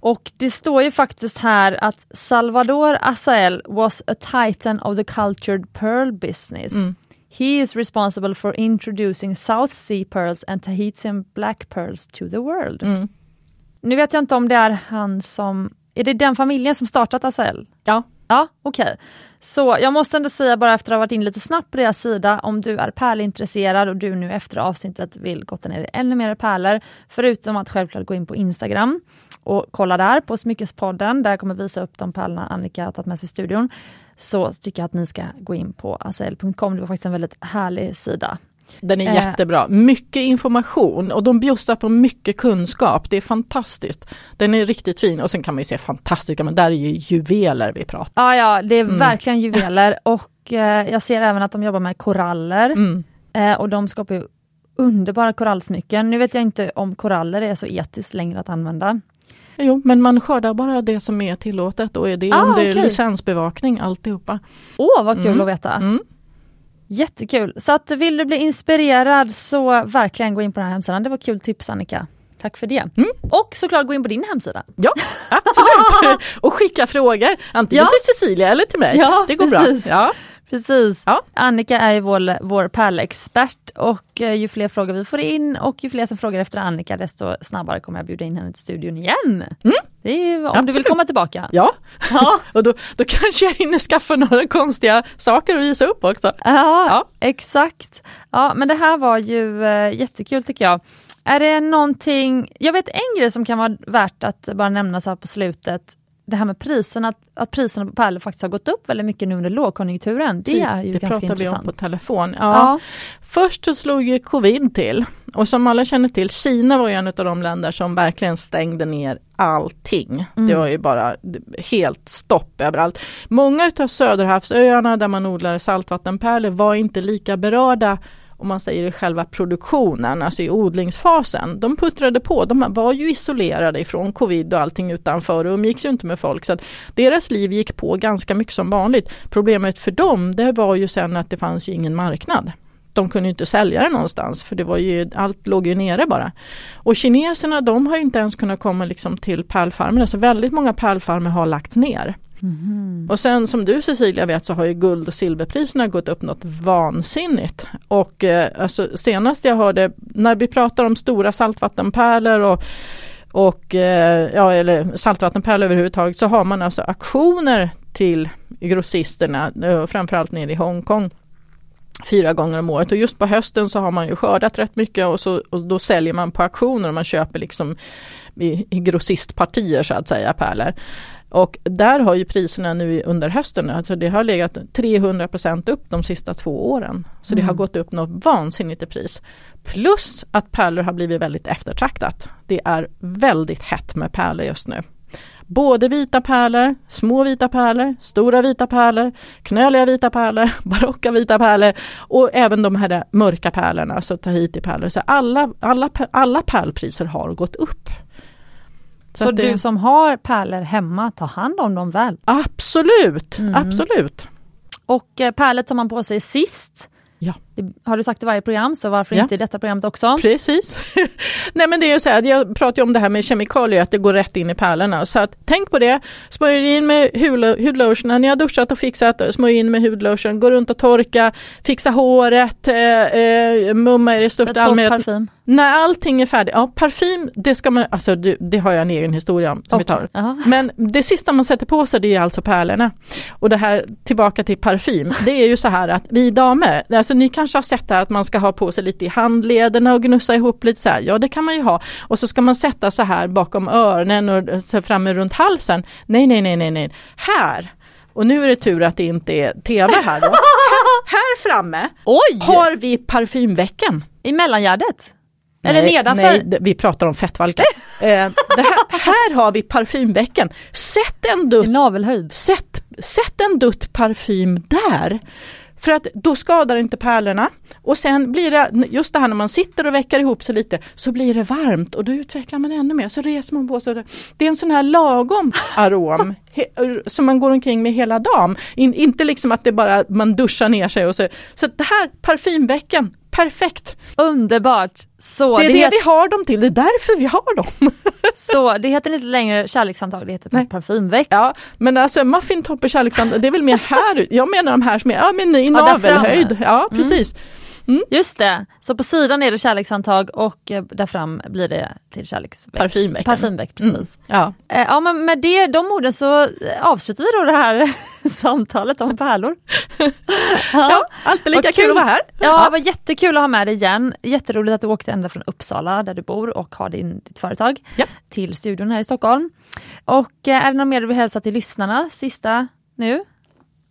Speaker 1: Och det står ju faktiskt här att Salvador Asael was a titan of the cultured pearl business.
Speaker 2: Mm.
Speaker 1: He is responsible for introducing South Sea pearls and Tahitian black pearls to the world.
Speaker 2: Mm.
Speaker 1: Nu vet jag inte om det är han som, är det den familjen som startat Asael?
Speaker 2: ja.
Speaker 1: Ja, okej. Så jag måste ändå säga bara efter att ha varit in lite snabbt på deras sida, om du är pärlintresserad och du nu efter avsnittet vill gotta ner dig ännu mer i pärlor, förutom att självklart gå in på Instagram och kolla där på Smyckespodden, där jag kommer visa upp de pärlorna Annika har tagit med sig i studion, så tycker jag att ni ska gå in på asael.com, det var faktiskt en väldigt härlig sida.
Speaker 2: Den är
Speaker 1: Eh.
Speaker 2: jättebra. Mycket information och de bjussar på mycket kunskap. Det är fantastiskt. Den är riktigt fin och sen kan man ju säga fantastiska men där är ju juveler vi pratar.
Speaker 1: Ja, ja, det är
Speaker 2: Mm.
Speaker 1: verkligen juveler och eh, jag ser även att de jobbar med koraller.
Speaker 2: Mm.
Speaker 1: Eh, och de skapar ju underbara korallsmycken. Nu vet jag inte om koraller är så etiskt längre att använda.
Speaker 2: Jo, men man skördar bara det som är tillåtet och är det
Speaker 1: Ah,
Speaker 2: under
Speaker 1: okej.
Speaker 2: licensbevakning alltihopa.
Speaker 1: Åh, vad kul
Speaker 2: Mm.
Speaker 1: att veta!
Speaker 2: Mm.
Speaker 1: Jättekul! Så att vill du bli inspirerad så verkligen gå in på den här hemsidan. Det var kul tips Annika. Tack för det.
Speaker 2: Mm.
Speaker 1: Och såklart gå in på din hemsida.
Speaker 2: Ja, absolut. och skicka frågor antingen
Speaker 1: Ja.
Speaker 2: till Cecilia eller till mig.
Speaker 1: Ja,
Speaker 2: det går
Speaker 1: precis.
Speaker 2: bra. Ja.
Speaker 1: Precis.
Speaker 2: Ja.
Speaker 1: Annika är ju vår, vår pärlexpert och eh, ju fler frågor vi får in och ju fler som frågar efter Annika desto snabbare kommer jag bjuda in henne till studion igen. Är ju, om du vill
Speaker 2: Absolut.
Speaker 1: komma tillbaka.
Speaker 2: Ja,
Speaker 1: Ja.
Speaker 2: och då, då kanske jag hinner skaffa några konstiga saker att visa upp också.
Speaker 1: Ja,
Speaker 2: Ja.
Speaker 1: exakt. Ja, men det här var ju eh, jättekul tycker jag. Är det någonting, jag vet en grej som kan vara värt att bara nämna så här på slutet, det här med priserna, att, att priserna på pärlor faktiskt har gått upp väldigt mycket nu under lågkonjunkturen. Det är ju
Speaker 2: det
Speaker 1: ganska
Speaker 2: pratar vi om
Speaker 1: intressant.
Speaker 2: på telefon. Ja.
Speaker 1: Ja.
Speaker 2: Först så slog ju covid till och som alla känner till, Kina var ju en av de länder som verkligen stängde ner allting.
Speaker 1: Mm.
Speaker 2: Det var ju bara helt stopp överallt. Många utav söderhavsöarna där man odlar saltvattenpärlor var inte lika berörda om man säger i själva produktionen, alltså i odlingsfasen. De puttrade på, de var ju isolerade ifrån covid och allting utanför och umgicks ju inte med folk. Så att deras liv gick på ganska mycket som vanligt. Problemet för dem det var ju sen att det fanns ju ingen marknad de kunde inte sälja det någonstans för det var ju, allt låg ju nere bara. Och kineserna de har inte ens kunnat komma liksom till pärlfarmerna så alltså väldigt många pärlfarmer har lagts ner. Mm. Och sen som du Cecilia vet så har ju guld och silverpriserna gått upp något vansinnigt. Och eh, alltså, senast jag hörde när vi pratar om stora saltvattenpärlor och och eh, ja, eller saltvattenpärlor överhuvudtaget så har man alltså aktioner till grossisterna, eh, framförallt nere i Hongkong fyra gånger om året och just på hösten så har man ju skördat rätt mycket och, så, och då säljer man på auktioner och man köper liksom i, i grossistpartier så att säga pärlor. Och där har ju priserna nu under hösten, alltså det har legat 300% upp de sista två åren. Så mm. det har mm. gått upp något vansinnigt i pris. Plus att pärlor har blivit väldigt eftertraktat. Det är väldigt hett med pärlor just nu. Både vita pärlor, små vita pärlor, stora vita pärlor, knöliga vita pärlor, barocka vita pärlor och även de här mörka pärlorna, alltså tahiti-pärlor. Så alla, alla, alla pärlpriser har gått upp.
Speaker 1: Så, så det, du som har pärlor hemma, ta hand om dem väl?
Speaker 2: Absolut, mm. absolut.
Speaker 1: Och eh, pärlor tar man på sig sist
Speaker 2: Ja.
Speaker 1: Det har du sagt i varje program, så varför ja. inte i detta programmet också?
Speaker 2: Precis. Nej men det är ju så här, jag pratar ju om det här med kemikalier, att det går rätt in i pärlorna. Så att, tänk på det, smörj in med hudlotion, när ni har duschat och fixat, smörj in med hudlotion, gå runt och torka, fixa håret, eh, eh, mumma er i största allmänhet.
Speaker 1: parfym?
Speaker 2: När allting är färdigt, ja parfym, det ska man, alltså det, det har jag en egen historia om. Som okay. vi tar. Men det sista man sätter på sig det är alltså pärlorna. Och det här tillbaka till parfym, det är ju så här att vi damer, alltså ni kanske har sett här att man ska ha på sig lite i handlederna och gnussa ihop lite så här. Ja det kan man ju ha. Och så ska man sätta så här bakom öronen och framme runt halsen. Nej, nej, nej, nej, nej. Här och nu är det tur att det inte är tv här då. här, här framme
Speaker 1: Oj!
Speaker 2: har vi parfymveckan.
Speaker 1: I mellangärdet? Eller nedanför?
Speaker 2: Nej, vi pratar om fettvalkar. eh, här, här, har vi parfymveckan. Sätt en dutt,
Speaker 1: navelhöjd.
Speaker 2: Sätt, sätt en dutt parfym där. För att då skadar inte pärlorna. Och sen blir det, just det här när man sitter och veckar ihop sig lite, så blir det varmt och då utvecklar man ännu mer. Så reser man på sig. Det är en sån här lagom arom som man går omkring med hela dagen. In, inte liksom att det bara man duschar ner sig och så. Så det här parfymveckan, perfekt!
Speaker 1: Underbart! Så
Speaker 2: det är det, det vi har dem till, det är därför vi har dem.
Speaker 1: så det heter inte längre kärlekssamtal, det heter Nej. parfymvecka.
Speaker 2: Ja, men alltså muffintopp och kärlekssamtal, det är väl mer här, jag menar de här som är ja, men i navelhöjd. Ja, mm. precis. Mm.
Speaker 1: Mm. Just det, så på sidan är det kärlekshandtag och eh, där fram blir det till kärleksveck.
Speaker 2: Parfymveck.
Speaker 1: Parfymveck, precis.
Speaker 2: Mm. Ja.
Speaker 1: Eh, ja men med det, de orden så eh, avslutar vi då det här samtalet om pärlor.
Speaker 2: ja, ja alltid lika kul, kul att vara här.
Speaker 1: Ja, ja, var jättekul att ha med dig igen. Jätteroligt att du åkte ända från Uppsala där du bor och har din, ditt företag ja. till studion här i Stockholm. Och är det något mer du vill hälsa till lyssnarna, sista nu?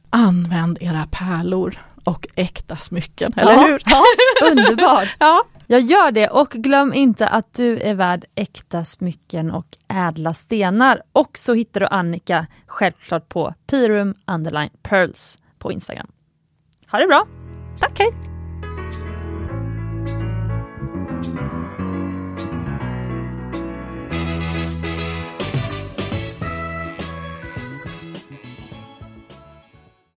Speaker 2: Använd era pärlor och äkta smycken, eller ja, hur?
Speaker 1: Ja, underbart!
Speaker 2: ja.
Speaker 1: Jag gör det och glöm inte att du är värd äkta smycken och ädla stenar. Och så hittar du Annika självklart på pirum underline pearls på Instagram. Ha det bra!
Speaker 2: Tack, hej!